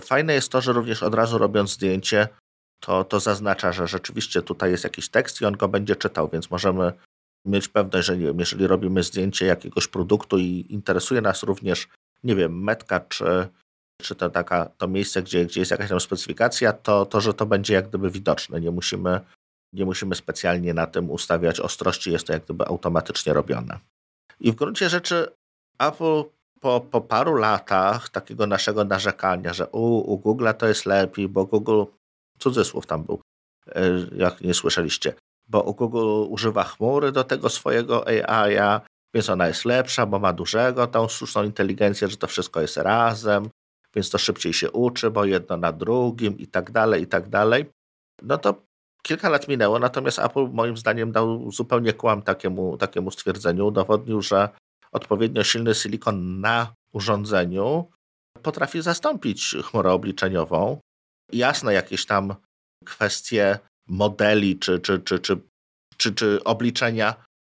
Fajne jest to, że również od razu robiąc zdjęcie, to, to zaznacza, że rzeczywiście tutaj jest jakiś tekst i on go będzie czytał, więc możemy mieć pewność, że nie wiem, jeżeli robimy zdjęcie jakiegoś produktu i interesuje nas również, nie wiem, metka czy, czy to, taka, to miejsce, gdzie, gdzie jest jakaś tam specyfikacja, to, to, że to będzie jak gdyby widoczne. Nie musimy Nie musimy specjalnie na tym ustawiać ostrości, jest to jak gdyby automatycznie robione. I w gruncie rzeczy Apple po, po paru latach takiego naszego narzekania, że u, u Google to jest lepiej, bo Google, cudzysłów tam był, e, jak nie słyszeliście, bo Google używa chmury do tego swojego AI, więc ona jest lepsza, bo ma dużego tą sztuczną inteligencję, że to wszystko jest razem, więc to szybciej się uczy, bo jedno na drugim i tak dalej, i tak dalej. No to kilka lat minęło, natomiast Apple moim zdaniem dał zupełnie kłam takiemu, takiemu stwierdzeniu. Udowodnił, że odpowiednio silny silikon na urządzeniu potrafi zastąpić chmurę obliczeniową. Jasne, jakieś tam kwestie modeli czy, czy, czy, czy, czy, czy obliczenia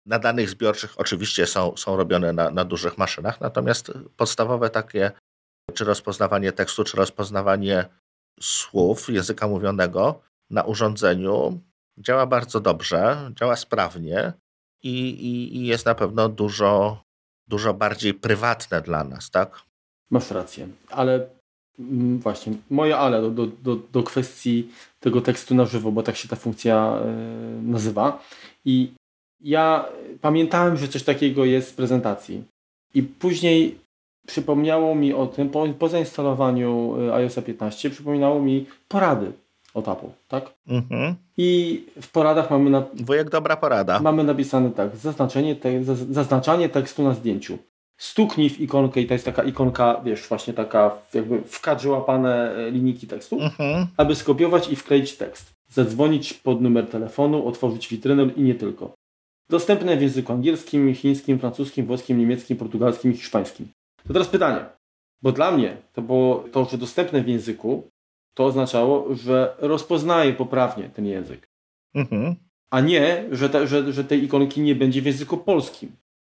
na danych zbiorczych oczywiście są, są robione na, na dużych maszynach, natomiast podstawowe takie, czy rozpoznawanie tekstu, czy rozpoznawanie słów języka mówionego na urządzeniu działa bardzo dobrze, działa sprawnie i, i, i jest na pewno dużo, dużo bardziej prywatne dla nas, tak? Masz rację, ale mm, właśnie, moje ale do, do, do, do kwestii tego tekstu na żywo, bo tak się ta funkcja y, nazywa. I ja pamiętałem, że coś takiego jest w prezentacji. I później przypomniało mi o tym, po, po zainstalowaniu e, iOS 15, przypominało mi porady od Apple, tak? Mhm. I w poradach mamy... Na, Wujek dobra porada. Mamy napisane tak, zaznaczenie te, zaznaczanie tekstu na zdjęciu. Stuknij w ikonkę i to jest taka ikonka, wiesz, właśnie taka jakby w kadrze łapane e, linijki tekstu, mhm. aby skopiować i wkleić tekst. Zadzwonić pod numer telefonu, otworzyć witrynę i nie tylko. Dostępne w języku angielskim, chińskim, francuskim, włoskim, niemieckim, portugalskim i hiszpańskim. To teraz pytanie, bo dla mnie to było to, że dostępne w języku, to oznaczało, że rozpoznaje poprawnie ten język. Mhm. A nie, że, te, że, że tej ikonki nie będzie w języku polskim.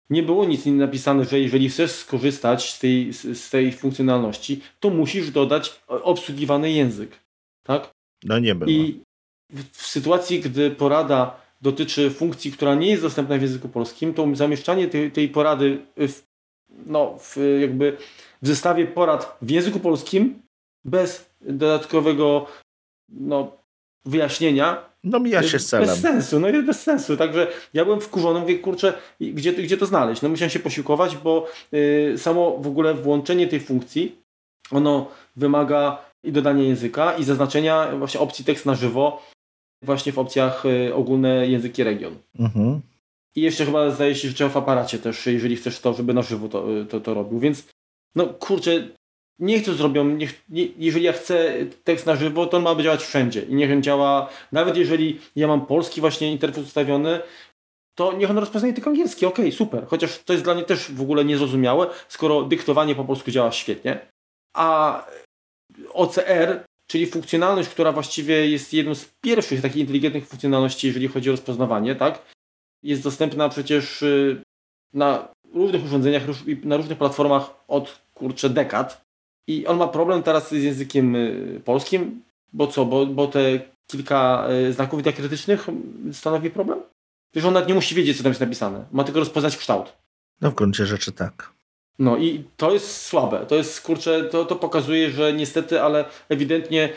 Nie było nic napisane, że jeżeli chcesz skorzystać z tej, z tej funkcjonalności, to musisz dodać obsługiwany język. Tak? No nie było. I w, w sytuacji, gdy porada dotyczy funkcji, która nie jest dostępna w języku polskim, to zamieszczanie tej, tej porady w, no, w, jakby w zestawie porad w języku polskim bez dodatkowego no, wyjaśnienia no mija się z celem. Bez sensu, no jest bez sensu. Także ja byłem wkurzony, mówię, kurczę, gdzie, gdzie to znaleźć? No musiałem się posiłkować, bo y, samo w ogóle włączenie tej funkcji, ono wymaga i dodania języka i zaznaczenia właśnie opcji tekst na żywo właśnie w opcjach y, ogólne języki region. Mhm. I jeszcze chyba zdaje się, że trzeba w aparacie też, jeżeli chcesz to, żeby na żywo to, to, to robił. Więc no kurczę, niech to zrobią, niech, nie, jeżeli ja chcę tekst na żywo, to on ma działać wszędzie. I niech on działa, nawet jeżeli ja mam polski właśnie interfejs ustawiony, to niech on rozpoznaje tylko angielski, okej, okay, super. Chociaż to jest dla mnie też w ogóle niezrozumiałe, skoro dyktowanie po polsku działa świetnie. A OCR czyli funkcjonalność, która właściwie jest jedną z pierwszych takich inteligentnych funkcjonalności, jeżeli chodzi o rozpoznawanie, tak? Jest dostępna przecież y, na różnych urządzeniach, na różnych platformach od kurczę dekad. I on ma problem teraz z językiem y, polskim, bo co, bo, bo te kilka y, znaków diakrytycznych stanowi problem? Przecież on nawet nie musi wiedzieć, co tam jest napisane. Ma tylko rozpoznać kształt. No w gruncie rzeczy tak. No i to jest słabe. To jest, kurczę, to, to pokazuje, że niestety, ale ewidentnie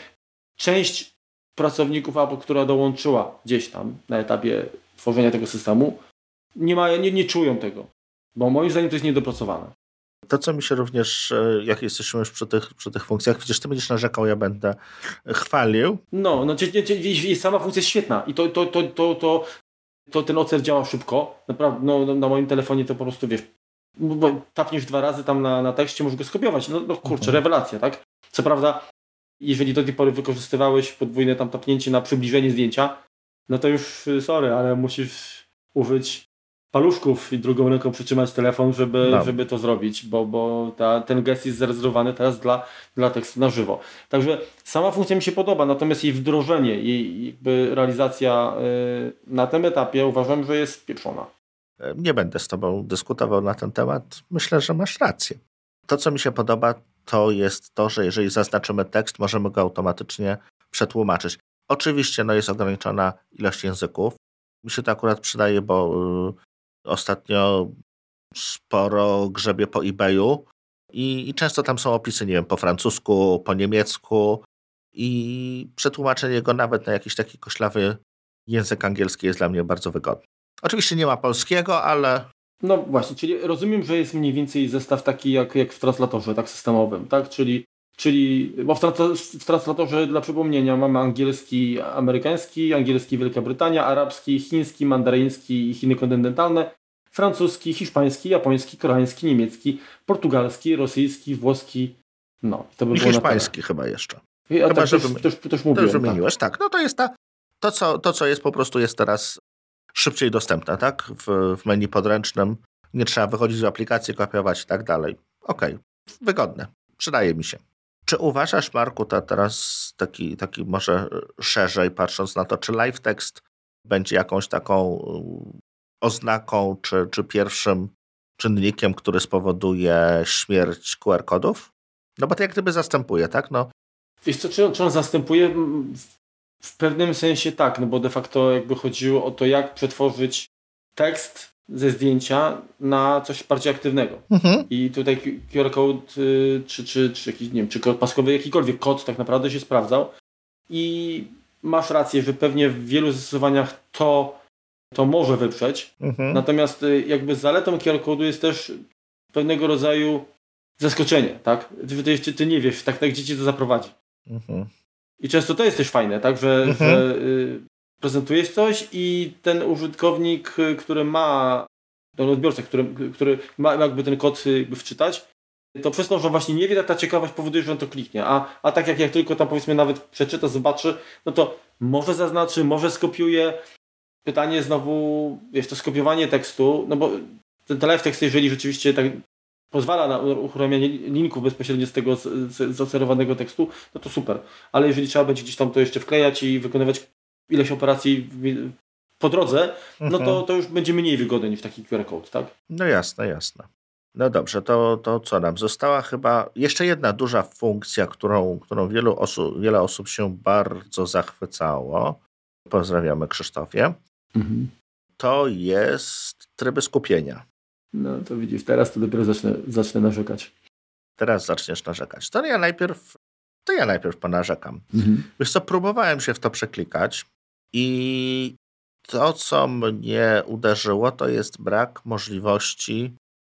część pracowników Apple, która dołączyła gdzieś tam na etapie tworzenia tego systemu, nie, ma, nie, nie czują tego. Bo moim zdaniem to jest niedopracowane. To, co mi się również, e, jak jesteśmy już przy tych, przy tych funkcjach, widzisz, ty będziesz narzekał, ja będę chwalił. No, no sama funkcja jest świetna i to, to, to, to, to, to ten OCR działa szybko. Naprawdę, no, na moim telefonie to po prostu, wiesz, bo tapniesz dwa razy tam na, na tekście, możesz go skopiować. No, no kurczę, mhm. rewelacja, tak? Co prawda, jeżeli do tej pory wykorzystywałeś podwójne tam tapnięcie na przybliżenie zdjęcia, no to już y, sorry, ale musisz użyć paluszków i drugą ręką przytrzymać telefon, żeby, no. żeby to zrobić, bo, bo ta, ten gest jest zarezerwowany teraz dla, dla tekstu na żywo. Także sama funkcja mi się podoba, natomiast jej wdrożenie, jej jakby realizacja yy, na tym etapie uważam, że jest pieprzona. Nie będę z Tobą dyskutował na ten temat. Myślę, że masz rację. To, co mi się podoba, to jest to, że jeżeli zaznaczymy tekst, możemy go automatycznie przetłumaczyć. Oczywiście no, jest ograniczona ilość języków. Mi się to akurat przydaje, bo y, ostatnio sporo grzebie po eBayu i, i często tam są opisy, nie wiem, po francusku, po niemiecku i przetłumaczenie go nawet na jakiś taki koślawy język angielski jest dla mnie bardzo wygodny. Oczywiście nie ma polskiego, ale... No właśnie, czyli rozumiem, że jest mniej więcej zestaw taki jak, jak w translatorze, tak systemowym, tak? Czyli, czyli bo w, w translatorze dla przypomnienia mamy angielski amerykański, angielski Wielka Brytania, arabski, chiński, mandaryński i Chiny kontynentalne, francuski, hiszpański, japoński, koreański, niemiecki, portugalski, rosyjski, włoski, no. To by I było hiszpański chyba jeszcze. I, a chyba, tak, żebym, też, też, też mówiłem, wymieniłeś, tak. tak. No to jest ta, to co, to, co jest po prostu jest teraz szybciej dostępne, tak? W, w menu podręcznym. Nie trzeba wychodzić z aplikacji, kopiować i tak dalej. Okej, okay. wygodne. Przydaje mi się. Czy uważasz, Marku, to teraz taki, taki może szerzej patrząc na to, czy live text będzie jakąś taką oznaką, czy, czy pierwszym czynnikiem, który spowoduje śmierć QR-kodów? No bo to jak gdyby zastępuje, tak? No. Wiesz co, czy, czy on zastępuje? W pewnym sensie tak, no bo de facto jakby chodziło o to, jak przetworzyć tekst ze zdjęcia na coś bardziej aktywnego. Mhm. I tutaj QR code y, czy, czy, czy jakiś, nie wiem, czy kod paskowy, jakikolwiek kod tak naprawdę się sprawdzał. I masz rację, że pewnie w wielu zastosowaniach to, to może wyprzeć. Mhm. Natomiast y, jakby zaletą QR jest też pewnego rodzaju zaskoczenie, tak? Ty, ty ty nie wiesz, tak, tak gdzie ci to zaprowadzi. Mhm. I często to jest też fajne, tak, że, mhm. że y, prezentujesz coś i ten użytkownik, y, który ma, ten odbiorca, który, który ma jakby ten kod y, jakby wczytać, to przez to, że właśnie nie wie, ta ciekawość powoduje, że on to kliknie. A, a tak jak, jak tylko tam powiedzmy nawet przeczyta, zobaczy, no to może zaznaczy, może skopiuje. Pytanie znowu, jest to skopiowanie tekstu, no bo ten live tekst, jeżeli rzeczywiście tak pozwala na uruchomienie linków bezpośrednio z tego zacerowanego tekstu, no to super. Ale jeżeli trzeba będzie gdzieś tam to jeszcze wklejać i wykonywać ileś operacji po drodze, no to, mhm. to już będzie mniej wygodny niż taki QR code, tak? No jasne, jasne. No dobrze, to, to co nam? Została chyba jeszcze jedna duża funkcja, którą, którą wielu osób, wiele osób się bardzo zachwycało. Pozdrawiamy Krzysztofie. Mhm. To jest tryby skupienia. No to widzisz, teraz to dopiero zacznę, zacznę narzekać. Teraz zaczniesz narzekać. To ja najpierw, to ja najpierw ponarzekam. Mhm. Wiesz co, próbowałem się w to przeklikać i to, co mnie uderzyło, to jest brak możliwości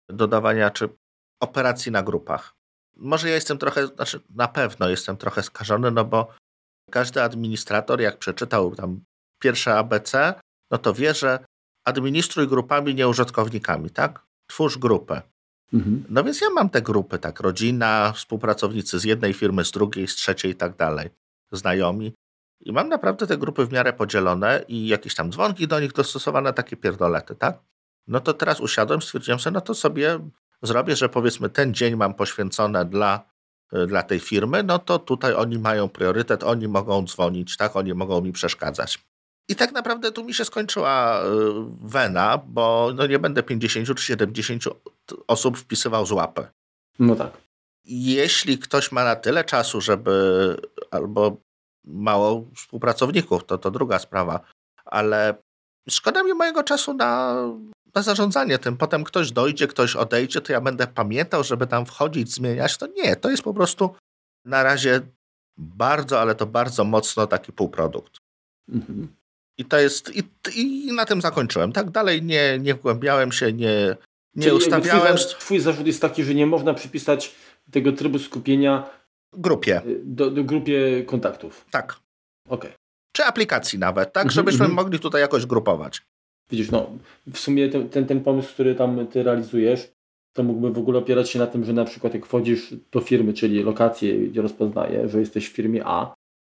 dodawania czy operacji na grupach. Może ja jestem trochę, znaczy na pewno jestem trochę skażony, no bo każdy administrator, jak przeczytał tam pierwsze ABC, no to wie, że administruj grupami, nie użytkownikami, tak? twórz grupę. Mhm. No więc ja mam te grupy, tak, rodzina, współpracownicy z jednej firmy, z drugiej, z trzeciej i tak dalej, znajomi. I mam naprawdę te grupy w miarę podzielone i jakieś tam dzwonki do nich dostosowane, takie pierdolety, tak? No to teraz usiadłem, stwierdziłem sobie, no to sobie zrobię, że powiedzmy ten dzień mam poświęcone dla, y, dla tej firmy, no to tutaj oni mają priorytet, oni mogą dzwonić, tak? Oni mogą mi przeszkadzać. I tak naprawdę tu mi się skończyła y, wena, bo no nie będę 50 czy 70 osób wpisywał z łapy. No tak. Jeśli ktoś ma na tyle czasu, żeby albo mało współpracowników, to to druga sprawa, ale szkoda mi mojego czasu na, na zarządzanie tym. Potem ktoś dojdzie, ktoś odejdzie, to ja będę pamiętał, żeby tam wchodzić, zmieniać. To nie, to jest po prostu na razie bardzo, ale to bardzo mocno taki półprodukt. Mhm. I to jest, i, i na tym zakończyłem. Tak dalej nie, nie wgłębiałem się, nie, nie Czyli ustawiałem. Twój, twój zarzut jest taki, że nie można przypisać tego trybu skupienia grupie. Y, do, do grupie kontaktów. Tak. Okej. Okay. Czy aplikacji nawet, tak? Mm -hmm, Żebyśmy mm -hmm. mogli tutaj jakoś grupować. Widzisz, no w sumie ten, ten, ten pomysł, który tam ty realizujesz, to mógłby w ogóle opierać się na tym, że na przykład jak wchodzisz do firmy, czyli lokację, gdzie rozpoznaje, że jesteś w firmie A,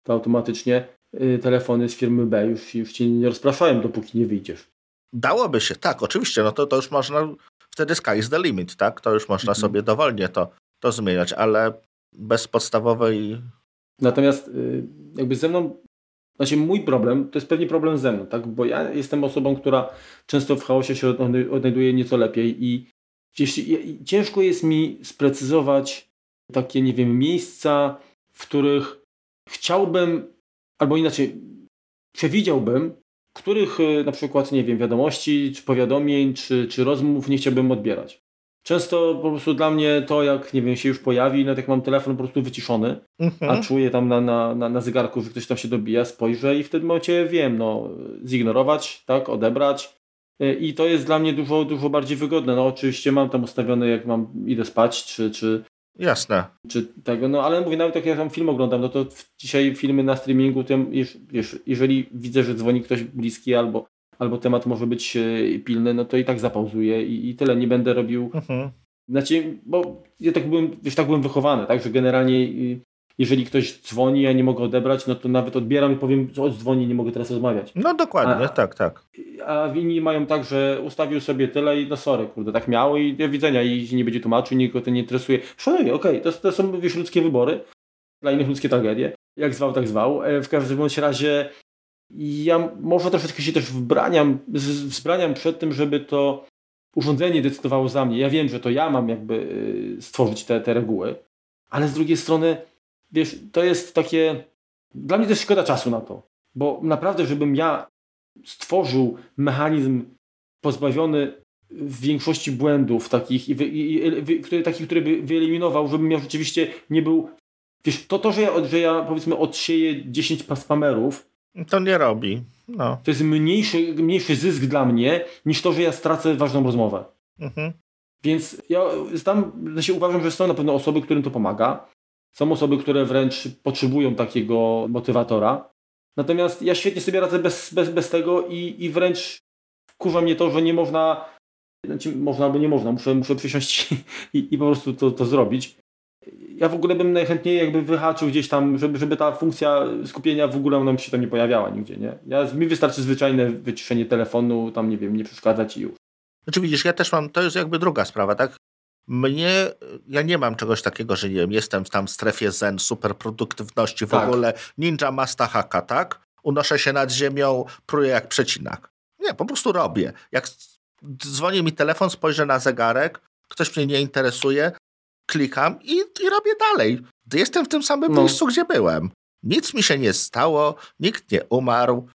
to automatycznie Y, telefony z firmy B już, już ci nie rozpraszają, dopóki nie wyjdziesz. Dałoby się, tak, oczywiście, no to, to już można, wtedy sky is the limit, tak, to już można mhm. sobie dowolnie to, to zmieniać, ale bez podstawowej... Natomiast y, jakby ze mną, znaczy mój problem, to jest pewnie problem ze mną, tak, bo ja jestem osobą, która często w chaosie się odnajduje nieco lepiej i ciężko jest mi sprecyzować takie, nie wiem, miejsca, w których chciałbym albo inaczej, przewidziałbym, których y, na przykład, nie wiem, wiadomości, czy powiadomień, czy, czy rozmów nie chciałbym odbierać. Często po prostu dla mnie to, jak nie wiem, się już pojawi, nawet jak mam telefon po prostu wyciszony, mhm. a czuję tam na, na, na, na zegarku, że ktoś tam się dobija, spojrzę i w tym momencie wiem, no, zignorować, tak, odebrać. Y, I to jest dla mnie dużo, dużo bardziej wygodne. No oczywiście mam tam ustawione, jak mam idę spać, czy, czy, Jasne. Czy tego, no ale mówię, nawet jak ja tam film oglądam, no to dzisiaj filmy na streamingu, tym, jeżeli widzę, że dzwoni ktoś bliski albo, albo temat może być e, pilny, no to i tak zapauzuję i, i tyle, nie będę robił. Mhm. Znaczy, bo ja tak byłem, wiesz, tak byłem wychowany, tak, że generalnie jeżeli ktoś dzwoni, ja nie mogę odebrać, no to nawet odbieram i powiem, o dzwoni, nie mogę teraz rozmawiać. No dokładnie, a, tak, tak. A inni mają tak, że ustawił sobie tyle i no sorry, kurde, tak miało i do widzenia i nie będzie tłumaczył, nikogo to nie interesuje. Szanuję, okej, okay, to, to są wiesz, ludzkie wybory, dla innych ludzkie tragedie. Jak zwał, tak zwał. E, w każdym razie ja może troszeczkę się też wbraniam, wzbraniam przed tym, żeby to urządzenie decydowało za mnie. Ja wiem, że to ja mam jakby e, stworzyć te, te reguły, ale z drugiej strony wiesz, to jest takie. Dla mnie też szkoda czasu na to. Bo naprawdę, żebym ja stworzył mechanizm pozbawiony w większości błędów takich, i, wy, i, i który, takich, który by wyeliminował, żebym ja rzeczywiście nie był. Wiesz, to, to że, ja, że ja powiedzmy odsieję 10 spamerów. To nie robi. No. To jest mniejszy, mniejszy zysk dla mnie, niż to, że ja stracę ważną rozmowę. Mhm. Więc ja tam, znaczy uważam, że są na pewno osoby, którym to pomaga. Są osoby, które wręcz potrzebują takiego motywatora. Natomiast ja świetnie sobie radzę bez, bez, bez tego i, i wręcz wkurza mnie to, że nie można, znaczy można albo nie można, muszę, muszę przysiąść (laughs) i, i po prostu to, to zrobić. Ja w ogóle bym najchętniej jakby wyhaczył gdzieś tam, żeby, żeby ta funkcja skupienia w ogóle nam się tam nie pojawiała nigdzie, nie? Ja, mi wystarczy zwyczajne wyciszenie telefonu, tam nie wiem, nie przeszkadzać i już. Znaczy widzisz, ja też mam, to jest jakby druga sprawa, tak? Mnie, ja nie mam czegoś takiego, że nie wiem, jestem tam w strefie zen, super produktywności, w tak. ogóle ninja masta haka, tak? Unoszę się nad ziemią, pruję jak przecinak. Nie, po prostu robię. Jak dzwoni mi telefon, spojrzę na zegarek, ktoś mnie nie interesuje, klikam i, i robię dalej. Jestem w tym samym no. miejscu, gdzie byłem. Nic mi się nie stało, nikt nie umarł,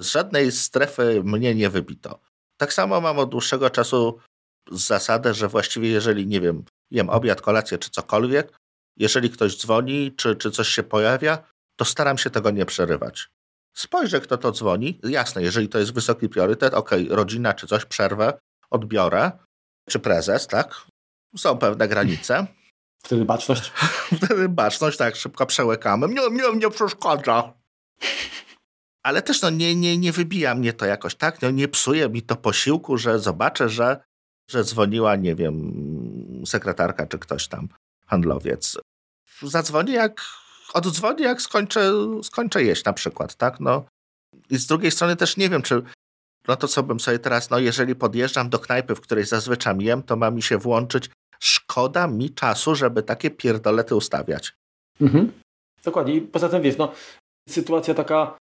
z żadnej strefy mnie nie wybito. Tak samo mam od dłuższego czasu zasadę, że właściwie jeżeli, nie wiem, jem obiad, kolację czy cokolwiek, jeżeli ktoś dzwoni, czy, czy coś się pojawia, to staram się tego nie przerywać. Spojrzę, kto to dzwoni. Jasne, jeżeli to jest wysoki priorytet, ok, rodzina czy coś, przerwę, odbiorę, czy prezes, tak? Są pewne granice. Wtedy baczność. (laughs) Wtedy baczność, tak, szybko przełykamy. Nie, nie, nie przeszkadza. Ale też no, nie, nie, nie wybija mnie to jakoś tak, no, nie psuje mi to posiłku, że zobaczę, że że dzwoniła, nie wiem, sekretarka czy ktoś tam, handlowiec. Zadzwoni jak, oddzwoni jak skończę, skończę jeść na przykład, tak? No. I z drugiej strony też nie wiem, czy no to co bym sobie teraz, no jeżeli podjeżdżam do knajpy, w której zazwyczaj jem, to ma mi się włączyć, szkoda mi czasu, żeby takie pierdolety ustawiać. Mhm. Dokładnie. I poza tym wiesz, no sytuacja taka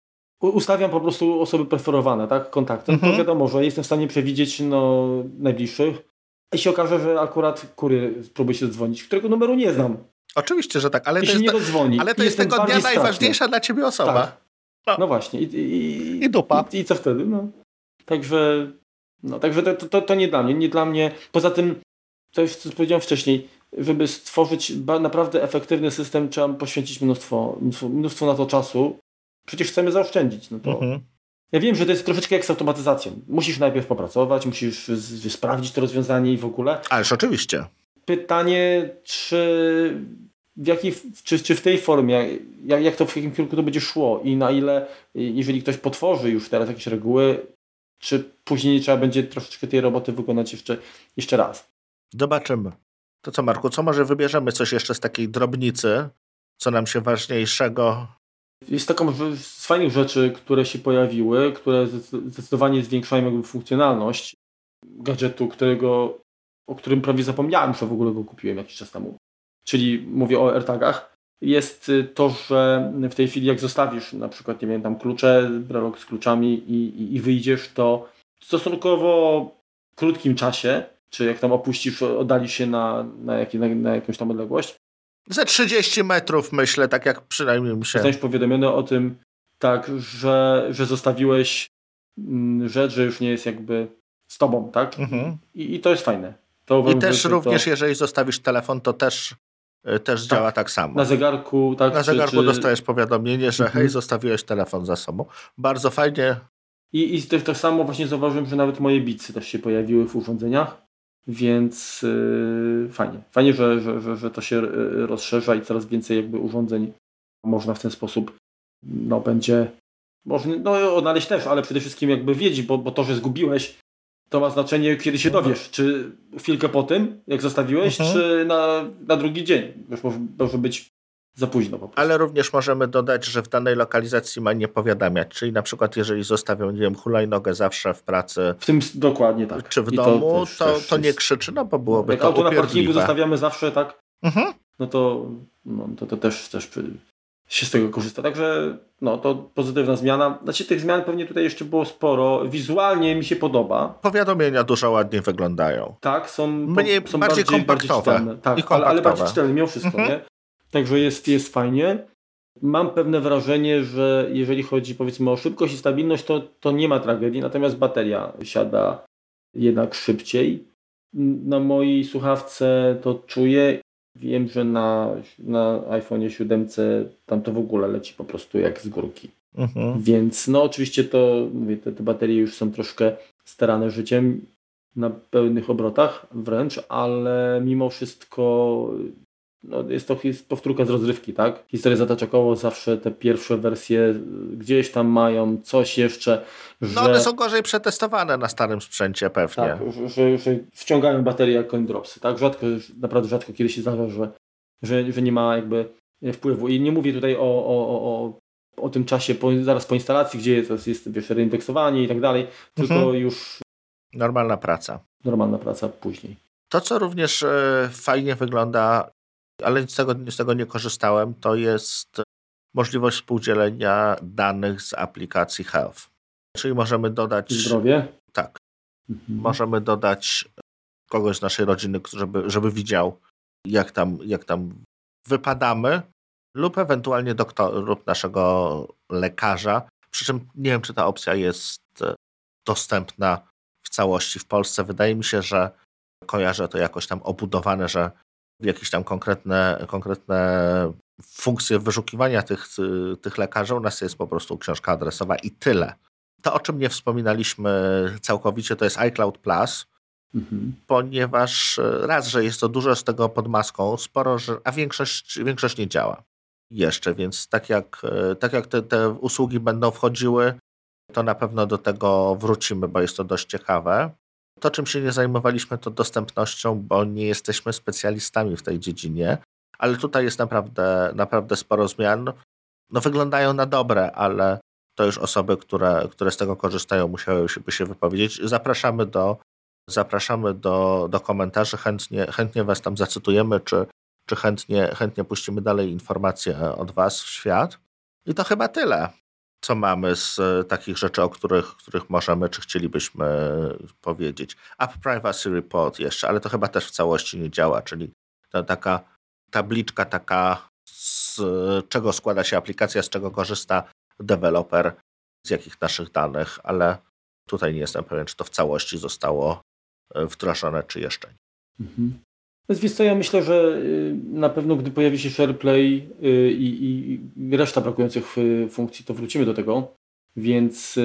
ustawiam po prostu osoby preferowane, tak, kontaktem, mhm. to wiadomo, że jestem w stanie przewidzieć no, najbliższych. I się okaże, że akurat kurier spróbuje się dzwonić, którego numeru nie znam. Oczywiście, że tak, ale to, jest, nie dodzwoni. ale to jest tego dnia najważniejsza dla ciebie osoba. Tak. No. no. właśnie. I, i, I dupa. I, I, co wtedy? No. Także, no, także to, to, to nie dla mnie. Nie dla mnie. Poza tym, to już co powiedziałem wcześniej, żeby stworzyć naprawdę efektywny system, trzeba poświęcić mnóstwo, mnóstwo, mnóstwo na to czasu przecież chcemy zaoszczędzić. No to mhm. Ja wiem, że to jest troszeczkę jak z automatyzacją. Musisz najpierw popracować, musisz sprawdzić to rozwiązanie i w ogóle. Ależ oczywiście. Pytanie, czy w, jakiej, czy, czy w tej formie, jak, jak to w jakim kierunku to będzie szło i na ile, jeżeli ktoś potworzy już teraz jakieś reguły, czy później trzeba będzie troszeczkę tej roboty wykonać jeszcze, jeszcze raz. Zobaczymy. To co, Marku, co może wybierzemy coś jeszcze z takiej drobnicy, co nam się ważniejszego jest taką z fajnych rzeczy, które się pojawiły, które zdecydowanie zwiększają jakby funkcjonalność gadżetu, którego, o którym prawie zapomniałem, że w ogóle go kupiłem jakiś czas temu. Czyli mówię o AirTagach. Jest to, że w tej chwili jak zostawisz na przykład, nie wiem, tam klucze, brelok z kluczami i, i, i wyjdziesz, to w stosunkowo krótkim czasie, czy jak tam opuścisz, oddalisz się na, na, na, na jakąś tam odległość, ze 30 metrów, myślę, tak jak przynajmniej się. Zostałeś powiadomiony o tym, tak, że, że zostawiłeś mm, rzecz, że już nie jest jakby z tobą, tak? Mhm. I, I, to jest fajne. To I też również, jeżeli zostawisz telefon, to też, y, też tak. działa tak samo. Na zegarku, tak. Na zegarku czy... dostajesz powiadomienie, że mhm. hej, zostawiłeś telefon za sobą. Bardzo fajnie. I, i też tak samo właśnie zauważyłem, że nawet moje bicy też się pojawiły w urządzeniach, więc yy, fajnie. Fajnie, że, że, że, że to się y, rozszerza i coraz więcej jakby urządzeń można w ten sposób no będzie można no, odnaleźć też, ale przede wszystkim jakby wiedzieć, bo, bo to, że zgubiłeś, to ma znaczenie, kiedy się dowiesz. Czy chwilkę po tym, jak zostawiłeś, mhm. czy na, na drugi dzień. Już może, może być za późno po prostu. Ale również możemy dodać, że w danej lokalizacji ma nie powiadamiać. Czyli na przykład, jeżeli zostawią, nie wiem, hulajnogę zawsze w pracy. W tym dokładnie tak. Czy w I domu, to, też, to, też to, nie krzyczy, no bo byłoby jak to auto upierdliwe. na parkingu zostawiamy zawsze, tak? Mhm. No to, no, to, to też, też się z tego korzysta. Także no, to pozytywna zmiana. Znaczy tych zmian pewnie tutaj jeszcze było sporo. Wizualnie mi się podoba. Powiadomienia dużo ładniej wyglądają. Tak, są, Mniej, są bardziej, bardziej kompaktowe. Bardziej tak, ale, ale, bardziej czytelne mimo wszystko, mhm. nie? Także jest, jest fajnie. Mam pewne wrażenie, że jeżeli chodzi powiedzmy o szybkość i stabilność, to, to nie ma tragedii, natomiast bateria siada jednak szybciej. Na mojej słuchawce to czuję Wiem, że na, na iPhone 7 tam to w ogóle leci po prostu jak z górki. Mhm. Więc no oczywiście to, mówię, te, te baterie już są troszkę starane życiem na pełnych obrotach wręcz, ale mimo wszystko no, jest to jest powtórka z rozrywki, tak? Historia zatacza koło, zawsze te pierwsze wersje gdzieś tam mają coś jeszcze, że... No one są gorzej przetestowane na starym sprzęcie pewnie. Tak, że, że, wciągają baterie jak coin dropsy, tak? Rzadko, naprawdę rzadko kiedy się zdarza, że, że, że nie ma jakby wpływu. I nie mówię tutaj o, o, o, o tym czasie po, zaraz po instalacji, gdzie jest, jest wiesz, reindeksowanie i tak dalej, tylko mhm. już... Normalna praca. Normalna praca później. To, co również e, fajnie wygląda ale z tego, z tego nie korzystałem, to jest możliwość współdzielenia danych z aplikacji Health. Czyli możemy dodać. Zdrowie? Tak. Mhm. Możemy dodać kogoś z naszej rodziny, żeby, żeby widział, jak tam, jak tam wypadamy, lub ewentualnie doktor, lub naszego lekarza. Przy czym nie wiem, czy ta opcja jest dostępna w całości w Polsce. Wydaje mi się, że kojarzę to jakoś tam obudowane, że jakieś tam konkretne, konkretne funkcje wyszukiwania tych, tych lekarzy. U nas jest po prostu książka adresowa i tyle. To, o czym nie wspominaliśmy całkowicie, to jest iCloud Plus, mhm. ponieważ raz, że jest to dużo z tego pod maską, sporo, że, a większość, większość nie działa jeszcze, więc tak jak, tak jak te, te usługi będą wchodziły, to na pewno do tego wrócimy, bo jest to dość ciekawe. To, czym się nie zajmowaliśmy, to dostępnością, bo nie jesteśmy specjalistami w tej dziedzinie, ale tutaj jest naprawdę, naprawdę sporo zmian. No, wyglądają na dobre, ale to już osoby, które, które z tego korzystają, musiałyby się wypowiedzieć. Zapraszamy do, zapraszamy do, do komentarzy, chętnie, chętnie Was tam zacytujemy, czy, czy chętnie, chętnie puścimy dalej informacje od Was w świat. I to chyba tyle co mamy z e, takich rzeczy, o których, których możemy, czy chcielibyśmy powiedzieć. App Privacy Report jeszcze, ale to chyba też w całości nie działa, czyli to taka tabliczka taka, z czego składa się aplikacja, z czego korzysta deweloper, z jakich naszych danych, ale tutaj nie jestem pewien, czy to w całości zostało e, wdrożone, czy jeszcze nie. Mhm. Wiesz co, ja myślę, że y, na pewno gdy pojawi się SharePlay y, i, i reszta brakujących y, funkcji, to wrócimy do tego. Więc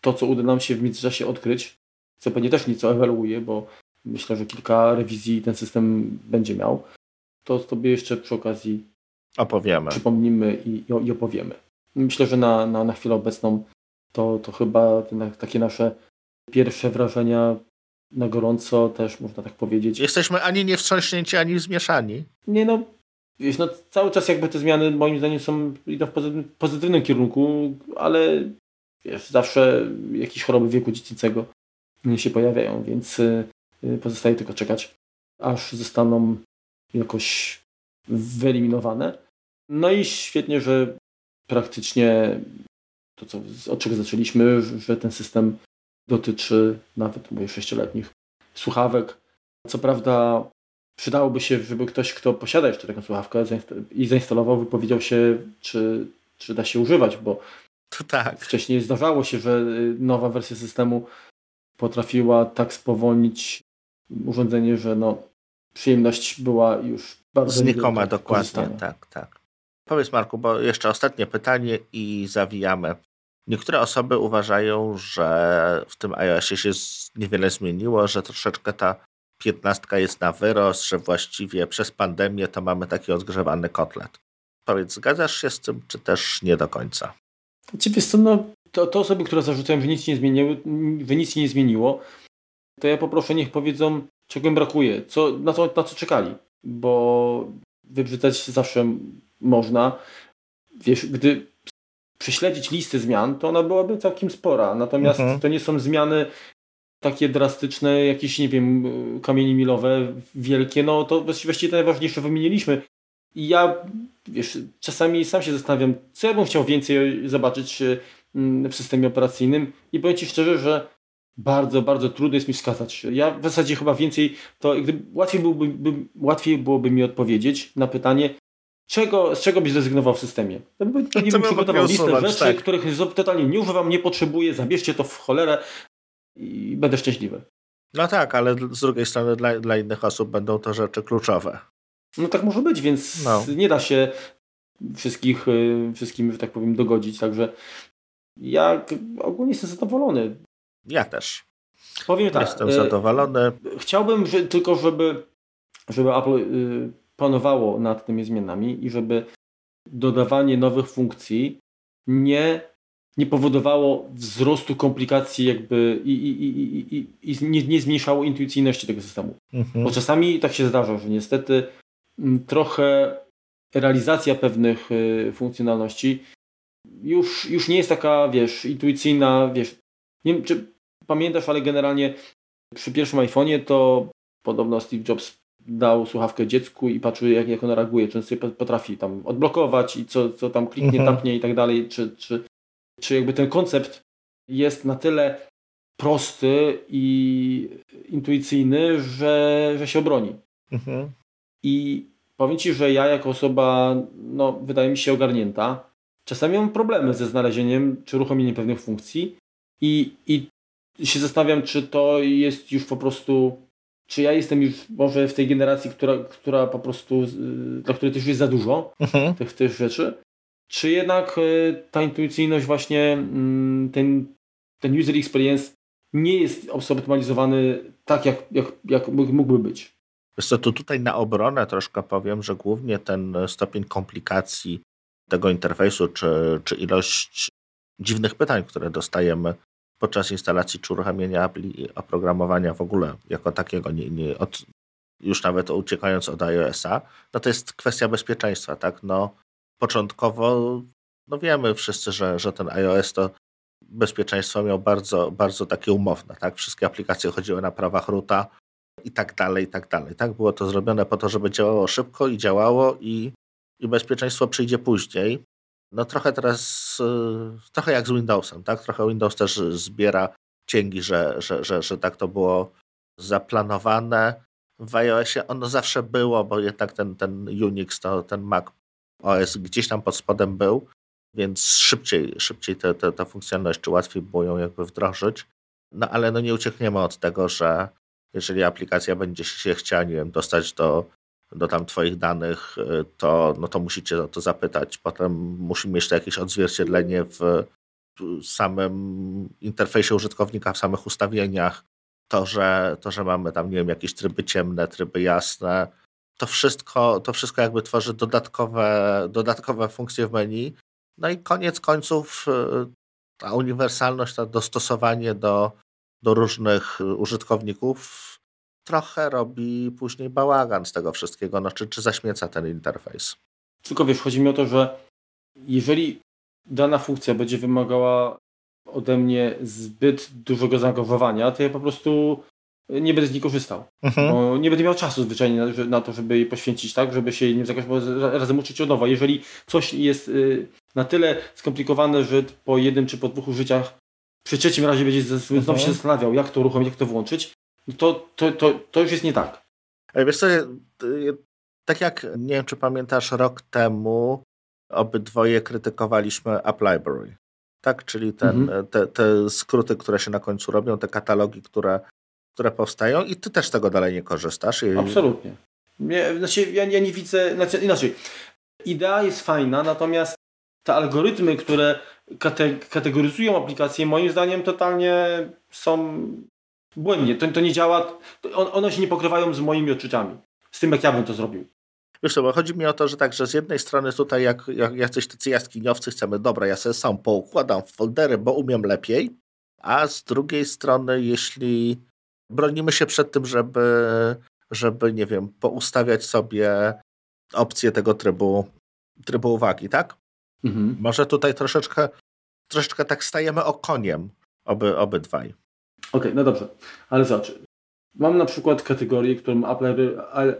to, co uda nam się w międzyczasie odkryć, co pewnie też nieco ewaluuje, bo myślę, że kilka rewizji ten system będzie miał, to sobie jeszcze przy okazji opowiemy. Przypomnimy i, i opowiemy. Myślę, że na, na, na chwilę obecną to, to chyba takie nasze pierwsze wrażenia na gorąco też można tak powiedzieć. Jesteśmy ani nie wstrząśnięci, ani zmieszani. Nie no, wiesz, no cały czas jakby te zmiany moim zdaniem są idą w pozytywnym, pozytywnym kierunku, ale wiesz, zawsze jakieś choroby wieku dziecięcego się pojawiają, więc y, pozostaje tylko czekać, aż zostaną jakoś wyeliminowane. No i świetnie, że praktycznie to, co, od czego zaczęliśmy, że ten system dotyczy nawet mówię, sześcioletnich słuchawek. Co prawda przydałoby się, żeby ktoś, kto posiada jeszcze taką słuchawkę i zainstalował, wypowiedział się, czy, czy da się używać, bo tak. wcześniej zdarzało się, że y, nowa wersja systemu potrafiła tak spowolnić urządzenie, że no, przyjemność była już bardzo Znikoma, dokładnie, tak, tak. Powiedz Marku, bo jeszcze ostatnie pytanie i zawijamy. Niektóre osoby uważają, że w tym iOSie się niewiele zmieniło, że troszeczkę ta piętnastka jest na wyrost, że właściwie przez pandemię to mamy taki odgrzewany kotlet. Powiedz, zgadzasz się z tym, czy też nie do końca? Ciebie co, no, to, to osoby, które zarzucają, że nic nie zmieniły, że nic nie zmieniło, to ja poproszę, niech powiedzą, czego im brakuje, co, na, co, na co czekali, bo wybrzydzać zawsze można. Wiesz, gdy prześledzić listę zmian, to ona byłaby całkiem spora. Natomiast mhm. to nie są zmiany takie drastyczne, jakieś, nie wiem, kamienie milowe, wielkie, no to właściwie te najważniejsze wymieniliśmy. I ja, wiesz, czasami sam się zastanawiam, co ja bym chciał więcej zobaczyć mm, w systemie operacyjnym i powiem Ci szczerze, że bardzo, bardzo trudno jest mi wskazać. Ja w zasadzie chyba więcej, to gdyby, łatwiej, byłoby, by, łatwiej byłoby mi odpowiedzieć na pytanie, czego, z czego byś zrezygnował w systemie. To by, pewnie bym przygotował listę rzeczy, tak. których totalnie nie używam, nie potrzebuję, zabierzcie to w cholerę i będę szczęśliwy. No tak, ale z drugiej strony dla, dla innych osób będą to rzeczy kluczowe. No tak może być, więc no. nie da się wszystkich, y, wszystkim, że tak powiem, dogodzić. Także ja ogólnie jestem zadowolony. Ja też. Powiem tak. Jestem zadowolony. Chciałbym że, tylko, żeby, żeby Apple y, panowało nad tymi zmianami i żeby dodawanie nowych funkcji nie, nie powodowało wzrostu komplikacji jakby i, i, i, i, i nie, nie zmniejszało intuicyjności tego systemu. Mhm. Bo czasami tak się zdarza, że niestety trochę realizacja pewnych y, funkcjonalności już, już nie jest taka, wiesz, intuicyjna, wiesz, nie wiem, czy pamiętasz, ale generalnie przy pierwszym iPhone'ie to podobno Steve Jobs dał słuchawkę dziecku i patrzył jak, jak ona reaguje, czy sobie potrafi tam odblokować i co, co tam kliknie, mhm. tapnie i tak dalej, czy, czy, czy jakby ten koncept jest na tyle prosty i intuicyjny, że, że się obroni. Mhm. I powiem Ci, że ja jako osoba, no wydaje mi się ogarnięta, czasami mam problemy ze znalezieniem czy uruchomieniem pewnych funkcji i, i się zastanawiam, czy to jest już po prostu czy ja jestem już może w tej generacji, która, która po prostu, dla której też jest za dużo mhm. tych, tych rzeczy, czy jednak y, ta intuicyjność właśnie, mm, ten, ten user experience nie jest optymalizowany tak, jak, jak, jak mógłby być. Wiesz co, to tutaj na obronę troszkę powiem, że głównie ten stopień komplikacji tego interfejsu, czy, czy ilość dziwnych pytań, które dostajemy podczas instalacji czy uruchamiania oprogramowania w ogóle jako takiego, nie, nie od, już nawet uciekając od iOS-a, no to jest kwestia bezpieczeństwa, tak? No, początkowo no wiemy wszyscy, że, że ten iOS to bezpieczeństwo miał bardzo, bardzo takie umowne, tak? Wszystkie aplikacje chodziły na prawach roota i tak dalej, i tak dalej, tak? Było to zrobione po to, żeby działało szybko i działało i, i bezpieczeństwo przyjdzie później. No trochę teraz, y, trochę jak z Windowsem, tak? Trochę Windows też zbiera cięgi, że, że, że, że tak to było zaplanowane. W iOSie ono zawsze było, bo jednak ten, ten Unix, to, ten Mac OS gdzieś tam pod spodem był, więc szybciej, szybciej te, te, te funkcjonalność, czy łatwiej było ją jakby wdrożyć. No ale no nie uciekniemy od tego, że jeżeli aplikacja będzie się chciała, nie wiem, dostać do do tam Twoich danych, y, to, no to musicie o to zapytać. Potem musi mieć to jakieś odzwierciedlenie w samym interfejsie użytkownika, w samych ustawieniach. To, że, to, że mamy tam, nie wiem, jakieś tryby ciemne, tryby jasne, to wszystko, to wszystko jakby tworzy dodatkowe, dodatkowe funkcje w menu. No i koniec końców y, ta uniwersalność, to dostosowanie do, do różnych użytkowników trochę robi później bałagan z tego wszystkiego, no, czy, czy zaśmieca ten interfejs. Tylko wiesz, chodzi mi o to, że jeżeli dana funkcja będzie wymagała ode mnie zbyt dużego zaangażowania, to ja po prostu nie będę z niej korzystał. Mhm. Bo nie będę miał czasu zwyczajnie na, na, to, żeby jej poświęcić, tak, żeby się nie zaangażować, razem uczyć od nowa. Jeżeli coś jest y, na tyle skomplikowane, że po jednym czy po dwóch użyciach przy trzecim razie będzie znowu mhm. się zastanawiał, jak to uruchomić, jak to włączyć, to, to, to, to już jest nie tak. Wiesz co, tak jak, nie wiem czy pamiętasz, rok temu obydwoje krytykowaliśmy App Library. Tak, czyli ten, mhm. te, te skróty, które się na końcu robią, te katalogi, które które powstają i ty też z tego dalej nie korzystasz. I... Absolutnie. Nie, znaczy, ja, ja nie widzę, znaczy, inaczej, idea jest fajna, natomiast te algorytmy, które kate, kategoryzują aplikacje, moim zdaniem totalnie są błędnie. To, to nie działa, to one się nie pokrywają z moimi odczuciami, z tym jak ja bym to zrobił. Wiesz bo chodzi mi o to, że tak, że z jednej strony tutaj jak, jak jacyś tacy jaskiniowcy chcemy, dobra, ja sobie sam poukładam w foldery, bo umiem lepiej, a z drugiej strony jeśli bronimy się przed tym, żeby, żeby nie wiem, poustawiać sobie opcje tego trybu, trybu uwagi, tak? Mhm. Może tutaj troszeczkę, troszeczkę tak stajemy okoniem oby, obydwaj. Okej, okay, no dobrze, ale zobacz, Mam na przykład kategorię, którą Apple... ale,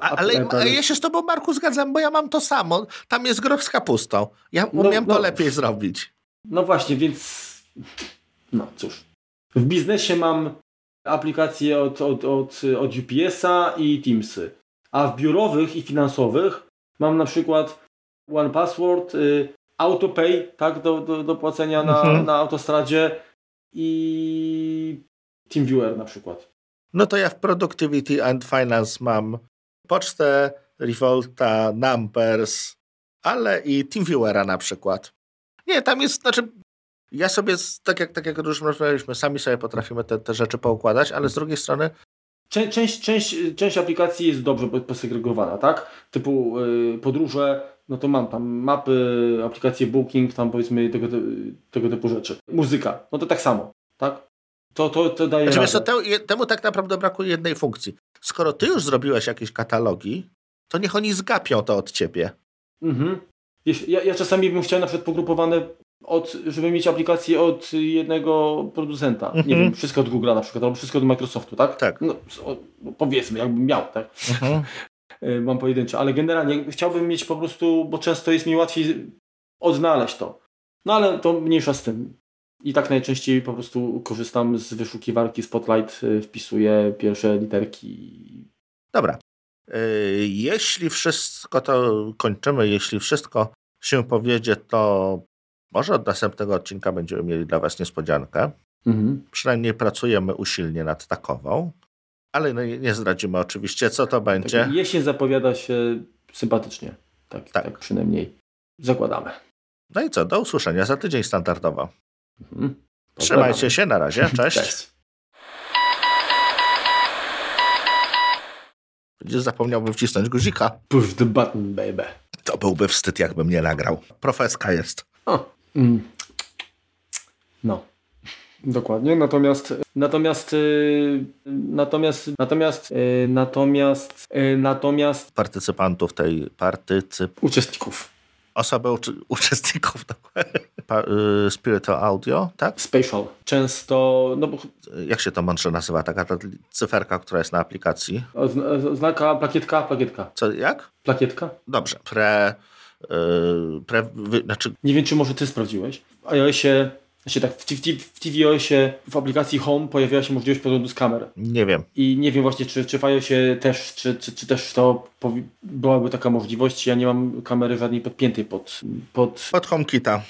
ale ja się z tobą, Marku, zgadzam, bo ja mam to samo. Tam jest groch z kapustą. Ja no, umiem no, to lepiej zrobić. No właśnie, więc... No cóż. W biznesie mam aplikacje od, od, od, od UPS-a i Teamsy. A w biurowych i finansowych mam na przykład One Password, y, AutoPay, tak, do, do, do płacenia na, mhm. na autostradzie i TeamViewer na przykład. No to ja w Productivity and Finance mam pocztę, Revolta, Numbers, ale i TeamViewera na przykład. Nie, tam jest, znaczy ja sobie, tak jak, tak jak już rozmawialiśmy, sami sobie potrafimy te, te rzeczy poukładać, ale z drugiej strony Część, część, część, część aplikacji jest dobrze posegregowana, tak? Typu yy, podróże, no to mam tam mapy, aplikacje Booking, tam powiedzmy tego, tego typu rzeczy. Muzyka, no to tak samo, tak? To, to, to daje znaczy, temu tak naprawdę brakuje jednej funkcji. Skoro ty już zrobiłeś jakieś katalogi, to niech oni zgapią to od ciebie. Mhm. Ja, ja czasami bym chciał na przykład pogrupowane od, żeby mieć aplikację od jednego producenta. Nie mhm. wiem, wszystko od Google'a na przykład, albo wszystko od Microsoftu, tak? Tak. No, powiedzmy, jakbym miał, tak? Mhm. (laughs) E, mam pojedyncze, ale generalnie chciałbym mieć po prostu, bo często jest mi łatwiej odnaleźć to. No ale to mniejsza z tym. I tak najczęściej po prostu korzystam z wyszukiwarki Spotlight, y, wpisuję pierwsze literki. Dobra. Y, jeśli wszystko to kończymy, jeśli wszystko się powiedzie, to może od następnego odcinka będziemy mieli dla Was niespodziankę. Mhm. Przynajmniej pracujemy usilnie nad takową, ale no nie zdradzimy oczywiście, co to będzie. Tak, jesień zapowiada się sympatycznie. Tak, tak. tak przynajmniej zakładamy. No i co, do usłyszenia za tydzień standardowo. Mhm. Trzymajcie się, na razie, (laughs) cześć. cześć. Będziesz zapomniałby wcisnąć guzika. Push the button, baby. To byłby wstyd, jakbym nie nagrał. Profeska jest. O. Mm. No. Dokładnie, natomiast natomiast yy, natomiast natomiast yy, natomiast yy, natomiast partycypantów tej partycyp uczestników osoby uczy, uczestników (laughs) y, Spiritual Audio, tak? Spatial. Często, no bo... Jak się to mądrze nazywa? Taka ta cyferka, która jest na aplikacji? Znaka, plakietka, plakietka. Co, jak? Plakietka. Dobrze. Pre... Yy, pre wy, znaczy... Nie wiem, czy może ty sprawdziłeś. W iOSie znaczy tak, w, w, w tvOSie w aplikacji Home pojawiła się możliwość podglądu z kamer. Nie wiem. I nie wiem właśnie, czy, czy w iOSie też, czy, czy, czy też to byłaby taka możliwość. Ja nie mam kamery żadnej podpiętej pod... Pod, pod HomeKita.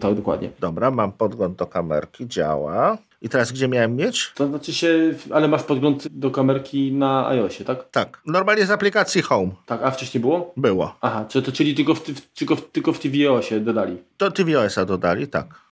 Tak, dokładnie. Dobra, mam podgląd do kamerki, działa. I teraz gdzie miałem mieć? To znaczy się, ale masz podgląd do kamerki na iOSie, tak? Tak. Normalnie z aplikacji Home. Tak, a wcześniej było? Było. Aha, to, to czyli tylko w, tylko, tylko w tvOSie dodali? Do tvOSa dodali, tak.